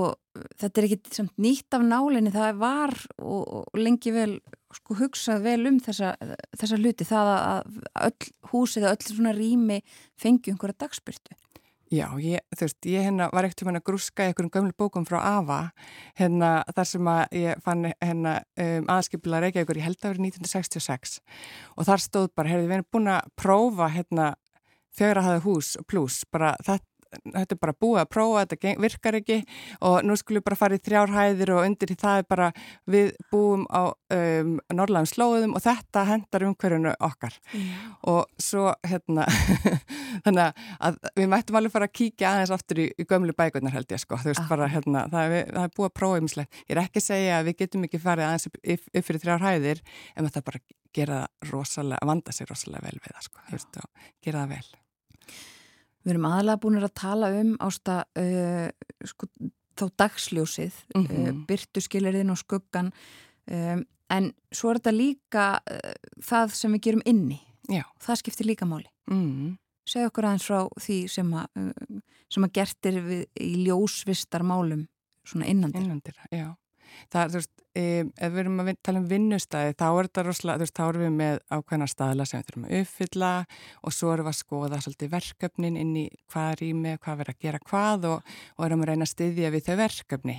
þetta er ekki nýtt af nálinni það var og, og lengi vel sko hugsað vel um þessa, þessa hluti það að öll húsið eða öll svona rými fengi einhverja dagspyrtu. Já, ég, þú veist, ég hérna var ekkert um að grúska í einhverjum gömlu bókum frá AFA hérna þar sem að ég fann hérna um, aðskipila Reykjavíkur, ég held að verið 1966 og þar stóð bara, hefði við búin að prófa hérna fjögur að hafa hús pluss, bara það, þetta er bara búið að prófa, þetta virkar ekki og nú skulum við bara fara í þrjár hæðir og undir í það er bara við búum á um, norrlægum slóðum og þetta hendar umhverjunu okkar. Og svo hérna [LAUGHS] þannig að við mættum alveg fara að kíkja aðeins aftur í, í gömlu bækurnar held ég sko, þú veist Akkurat. bara hérna, það er, það er búið að prófa ymslegt, ég er ekki að segja að við getum ekki farið aðeins upp, upp, upp fyrir þrjár hæðir en það bara gera það rosalega, vanda sig rosalega vel við það sko, þú veist, og gera það vel Við erum aðalega búin að tala um ásta uh, sko, þá dagsljósið, mm Mhm. uh, byrtu skilirðin og skuggan um, en svo er þetta líka uh, það sem við gerum inni Já. það skiptir líka máli. mm. Segð okkur aðeins frá því sem að, sem að gert er við, í ljósvistar málum svona innandir. innandir, já það þú veist, um, ef við erum að tala um vinnustæði, þá er þetta rosalega, þú veist, þá erum við með ákveðna staðla sem við þurfum að uppfylla og svo erum við að skoða svolítið verkefnin inn í hvað er í með, hvað verður að gera hvað og, og erum að reyna að styðja við þau verkefni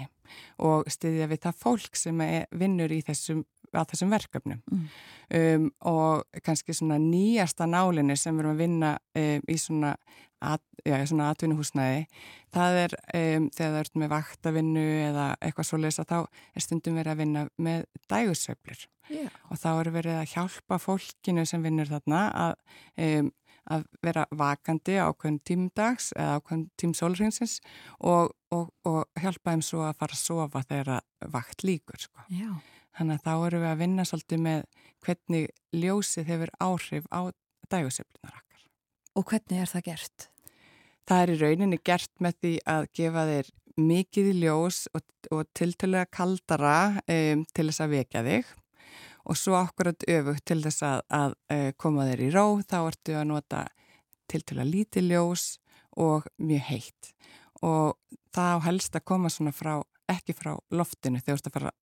og styðja við það fólk sem vinnur í þessum, að þessum verkefnum Mm. um, og kannski svona nýjasta nálinni sem við erum að vinna um, í svona, at, já, svona atvinnuhúsnæði það er um, þegar það ert með vaktavinnu eða eitthvað svoleiðis að þá er stundum verið að vinna með dægursveiflur Já. og þá er verið að hjálpa fólkinu sem vinnur þarna að, um, að vera vakandi á ákveðin tímdags eða ákveðin tím sólringsins og, og, og hjálpa þeim svo að fara að sofa þegar að vakt líkur sko. Já. Þannig að þá erum við að vinna svolítið með hvernig ljósið hefur áhrif á dægursveiflunar okkar. Og hvernig er það gert? Það er í rauninni gert með því að gefa þeir mikið í ljós og, og tiltölulega kaldara um, til þess að vekja þig og svo akkurat öfugt til þess að, að uh, koma þeir í ró þá ertu að nota tiltölulega lítið ljós og mjög heitt og það á helst að koma svona frá, ekki frá loftinu þegar þú ert að fara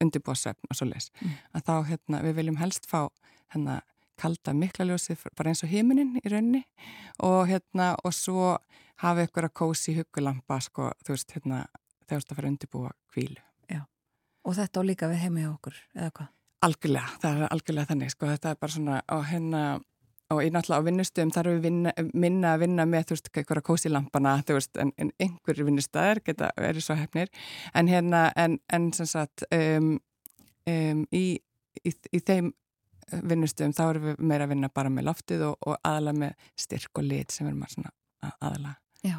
undirbúa svefn og svo leis Mm. að þá hérna, við viljum helst fá hérna kalda mikla ljósið bara eins og himinin í rauninni og hérna og svo hafa ykkur að kósi huggulampa sko, þú veist, hérna þegar þú ert að fara að undirbúa kvílu. Og þetta á líka við heima hjá okkur, eða hvað? Algjörlega, það er algjörlega þannig sko, þetta er bara svona og hérna og ég náttúrulega á vinnustöðum þarf við vinna, minna að vinna með þú veist, eitthvað kósi lampana þú veist, en, en einhverju vinnustæðir geta verið svo hefnir, en hérna en, en sem sagt um, um, í, í, í þeim vinnustöðum þá erum við meira að vinna bara með loftið og, og aðalega með styrk og lit sem erum að svona að- aðalega Já.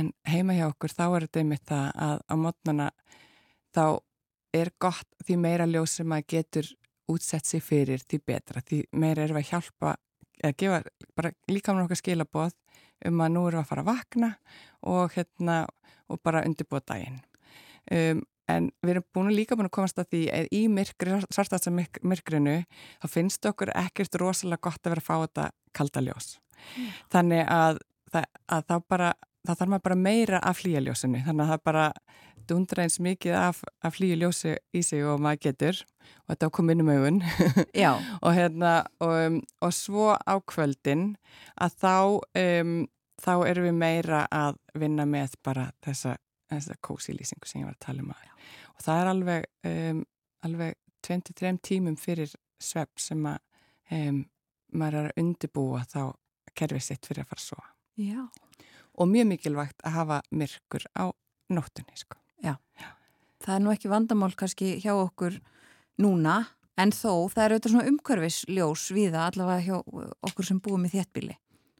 en heima hjá okkur þá er þetta einmitt það að á mótnana þá er gott því meira ljós sem maður getur útsett sig fyrir því betra því meira erum við að hjálpa eða gefa bara líka með okkar skilaboð um að nú við að fara að vakna og hérna og bara undirbúa daginn. Um, en við erum búin að líka búin að komast að því að í myrkri, svartast að myrkrinu þá finnst okkur ekkert rosalega gott að vera að fá þetta kalda ljós. Þannig að, það, að þá bara þá þarf maður bara meira af flýjaljósinu þannig að það bara dundra eins mikið af, af flýjaljósi í sig og maður getur. Og þetta á kominu mögun [LAUGHS] Já. og hérna og, um, og svo á kvöldin að þá um, þá erum við meira að vinna með bara þessa, þessa kósi lýsingu sem ég var að tala um að. Og það er alveg um, alveg 23 tímum fyrir svepp sem að um, maður er að undibúa þá kerfið sitt fyrir að fara að sofa. Já. Og mjög mikilvægt að hafa myrkur á nóttunni sko. Það er nú ekki vandamál kannski hjá okkur núna, en þó það er auðvitað svona umhverfisljós viða allavega hjá okkur sem búum í þéttbíli.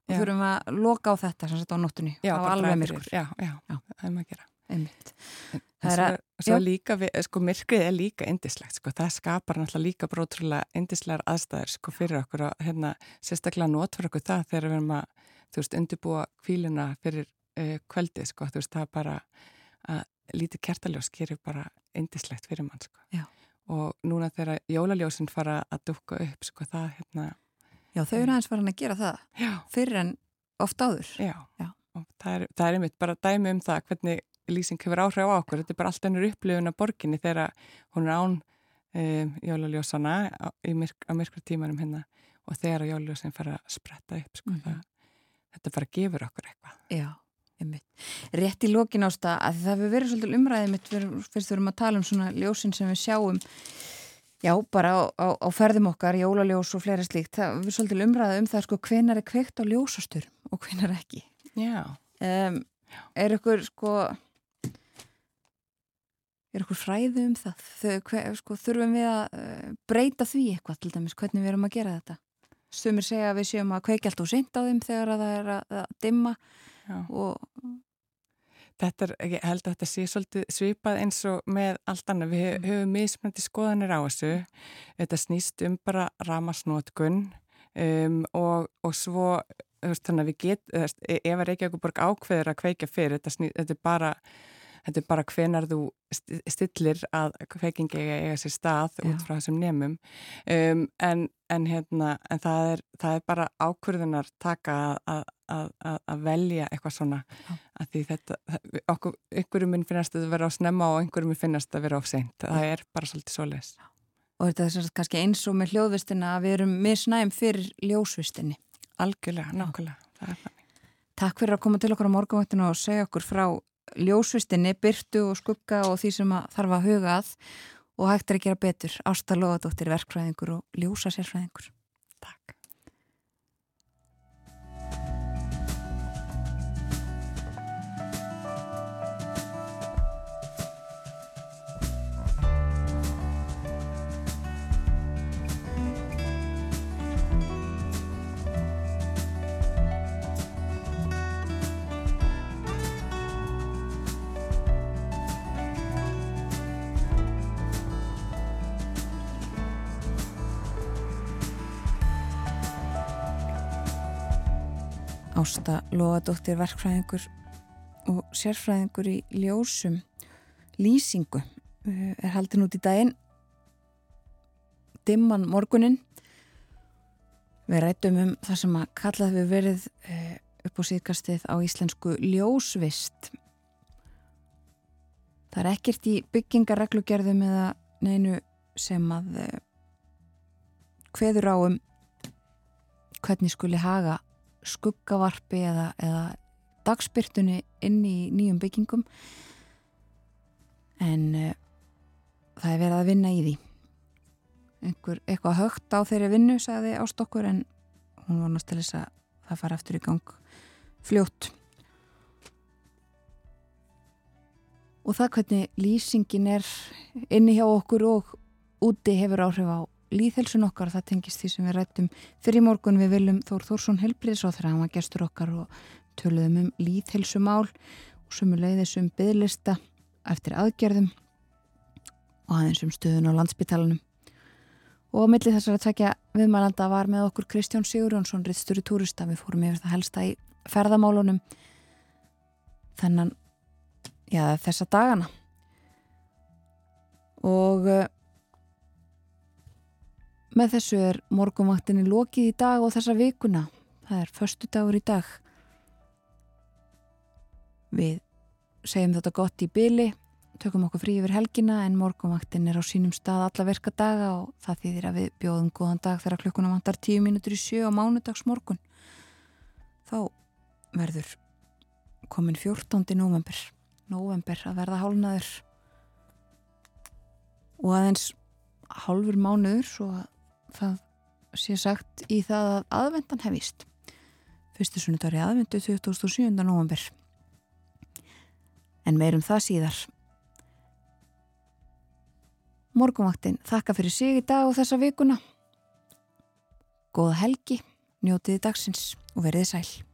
Og Já. þurfum að loka á þetta sem sagt á nóttunni. Já, Það var alveg myrkur. Já, já, Já. það er maður að gera. Einmitt. En Það er svo, að- svo já. líka, við, sko, myrkrið er líka indislegt, sko, það skapar náttúrulega líka brótrúlega indislegar aðstæður, sko, fyrir okkur og hérna, sérstaklega nót fyrir okkur það þegar við erum að, þú veist, undirbúa kvíluna fyrir uh, kvöldið, sko, þú veist, það bara að lítið kertaljós gerir bara indislegt fyrir mann, sko. Já. Og núna þegar jólaljósin fara að dukka upp, sko, það, hérna, Já, þau eru aðeins farin að gera það já, fyrir en oft áður. Já, Já. og það er, það er einmitt bara dæmi um það hvernig lýsing hefur áhrif á okkur. Þetta er bara allt ennur upplifun af borginni þegar hún er án um, jólaljósana á, myrk, á myrkru tímanum hérna og þegar jólaljósin fara að spretta upp. Sko, Mhm. það, þetta bara gefur okkur eitthvað. Já, einmitt. Rétt í lokin ásta að það hefur verið svolítið umræðið mitt fyrst við erum að tala um svona ljósin sem við sjáum já, bara á, á, á ferðum okkar, jólaljós og fleira slíkt það hefur svolítið umræðið um það sko hvenar er kveikt á ljósastur og hvenar ekki. Já, um, er ykkur sko er ykkur fræði um það Þau, hver, sko, þurfum við að uh, breyta því eitthvað til dæmis hvernig við erum að gera þetta sumir segja að við séum að kveikja allt og seint á þeim þegar að það er að, að dimma og Þetta er, ég held að þetta sé svolítið svipað eins og með allt annað. Við hef- höfum mismöndi skoðanir á þessu. Þetta snýst um bara ramasnótkun um, og, og svo, þú veist, þannig að við get, þú veist, e- ef að Reykjavíkuborg ákveður að kveikja fyrir, þetta, snýst, þetta er bara, þetta er bara hvenar þú st- stillir að kveikingi eiga, eiga sér stað Já. út frá þessum nemum. Um, en, en, hérna, en það, er, það er bara ákvörðunar taka að, að, að, að velja eitthvað svona þetta, okkur, einhverjum minn finnast að vera á snemma og einhverjum minn finnast að vera á seint. Það er bara svolítið svoleiðis. og þetta er kannski eins og með hljóðvistina að við erum misnæm fyrir ljósvistinni Algjörlega, nákvæmlega. Takk fyrir að koma til okkur á morgunvættinu og segja okkur frá ljósvistinni, byrtu og skugga og því sem að þarf að huga að og hægt er að gera betur. Ásta Lóðadóttir, verkfræðingur og ljósa sérfræðingur. Takk. Ásta Lóðadóttir, verkfræðingur og sérfræðingur í ljósum lýsingu uh, er haldin út í daginn. Dimman morgunin. Við rættum um það sem að kallað við verið uh, upp á síðkastið á íslensku ljósvist. Það er ekkert í byggingarreglugerðum eða neinu sem að uh, kveður á um hvernig skuli haga skuggavarpi eða, eða dagspyrtunni inn í nýjum byggingum. En uh, það er verið að vinna í því. Einhver eitthvað högt á þeirri vinnu sagði ástokkur en hún vonast til þess að það fara aftur í gang fljótt. Og það hvernig lýsingin er inni hjá okkur og úti hefur áhrif á líðhelsun okkar, það tengist því sem við rættum fyrir morgun. Við viljum Þór Þórsson helbriðs og þegar hann var gestur okkar og töluðum um líðhelsumál og sumuleiðis um byðlista eftir aðgerðum og aðeins um stöðun á landsbytalanum og á milli þessar að tvekja viðmælanda var með okkur Kristján Sigurjónsson rittsturi túrista, við fórum yfir það helsta í ferðamálunum þennan já, þessa dagana. Og uh, Með þessu er morgunvaktinni lokið í dag og þessa vikuna. Það er förstu dagur í dag. Við segjum þetta gott í byli, tökum okkur frí yfir helgina en morgunvaktin er á sínum stað alla verka daga og það þýðir að við bjóðum góðan dag þegar klukkuna vantar tíu mínútur í sjö á mánudags morgun. Þá verður komin 14. november. November að verða hálnaður og aðeins hálfur mánuður svo að það sé sagt í það að aðvendan hefist. Fyrstu sunnudari aðvendu 27. november. En meirum það síðar. Morgumvaktin þakka fyrir sig í dag og þessa vikuna. Góða helgi, njótiði dagsins og veriði sæl.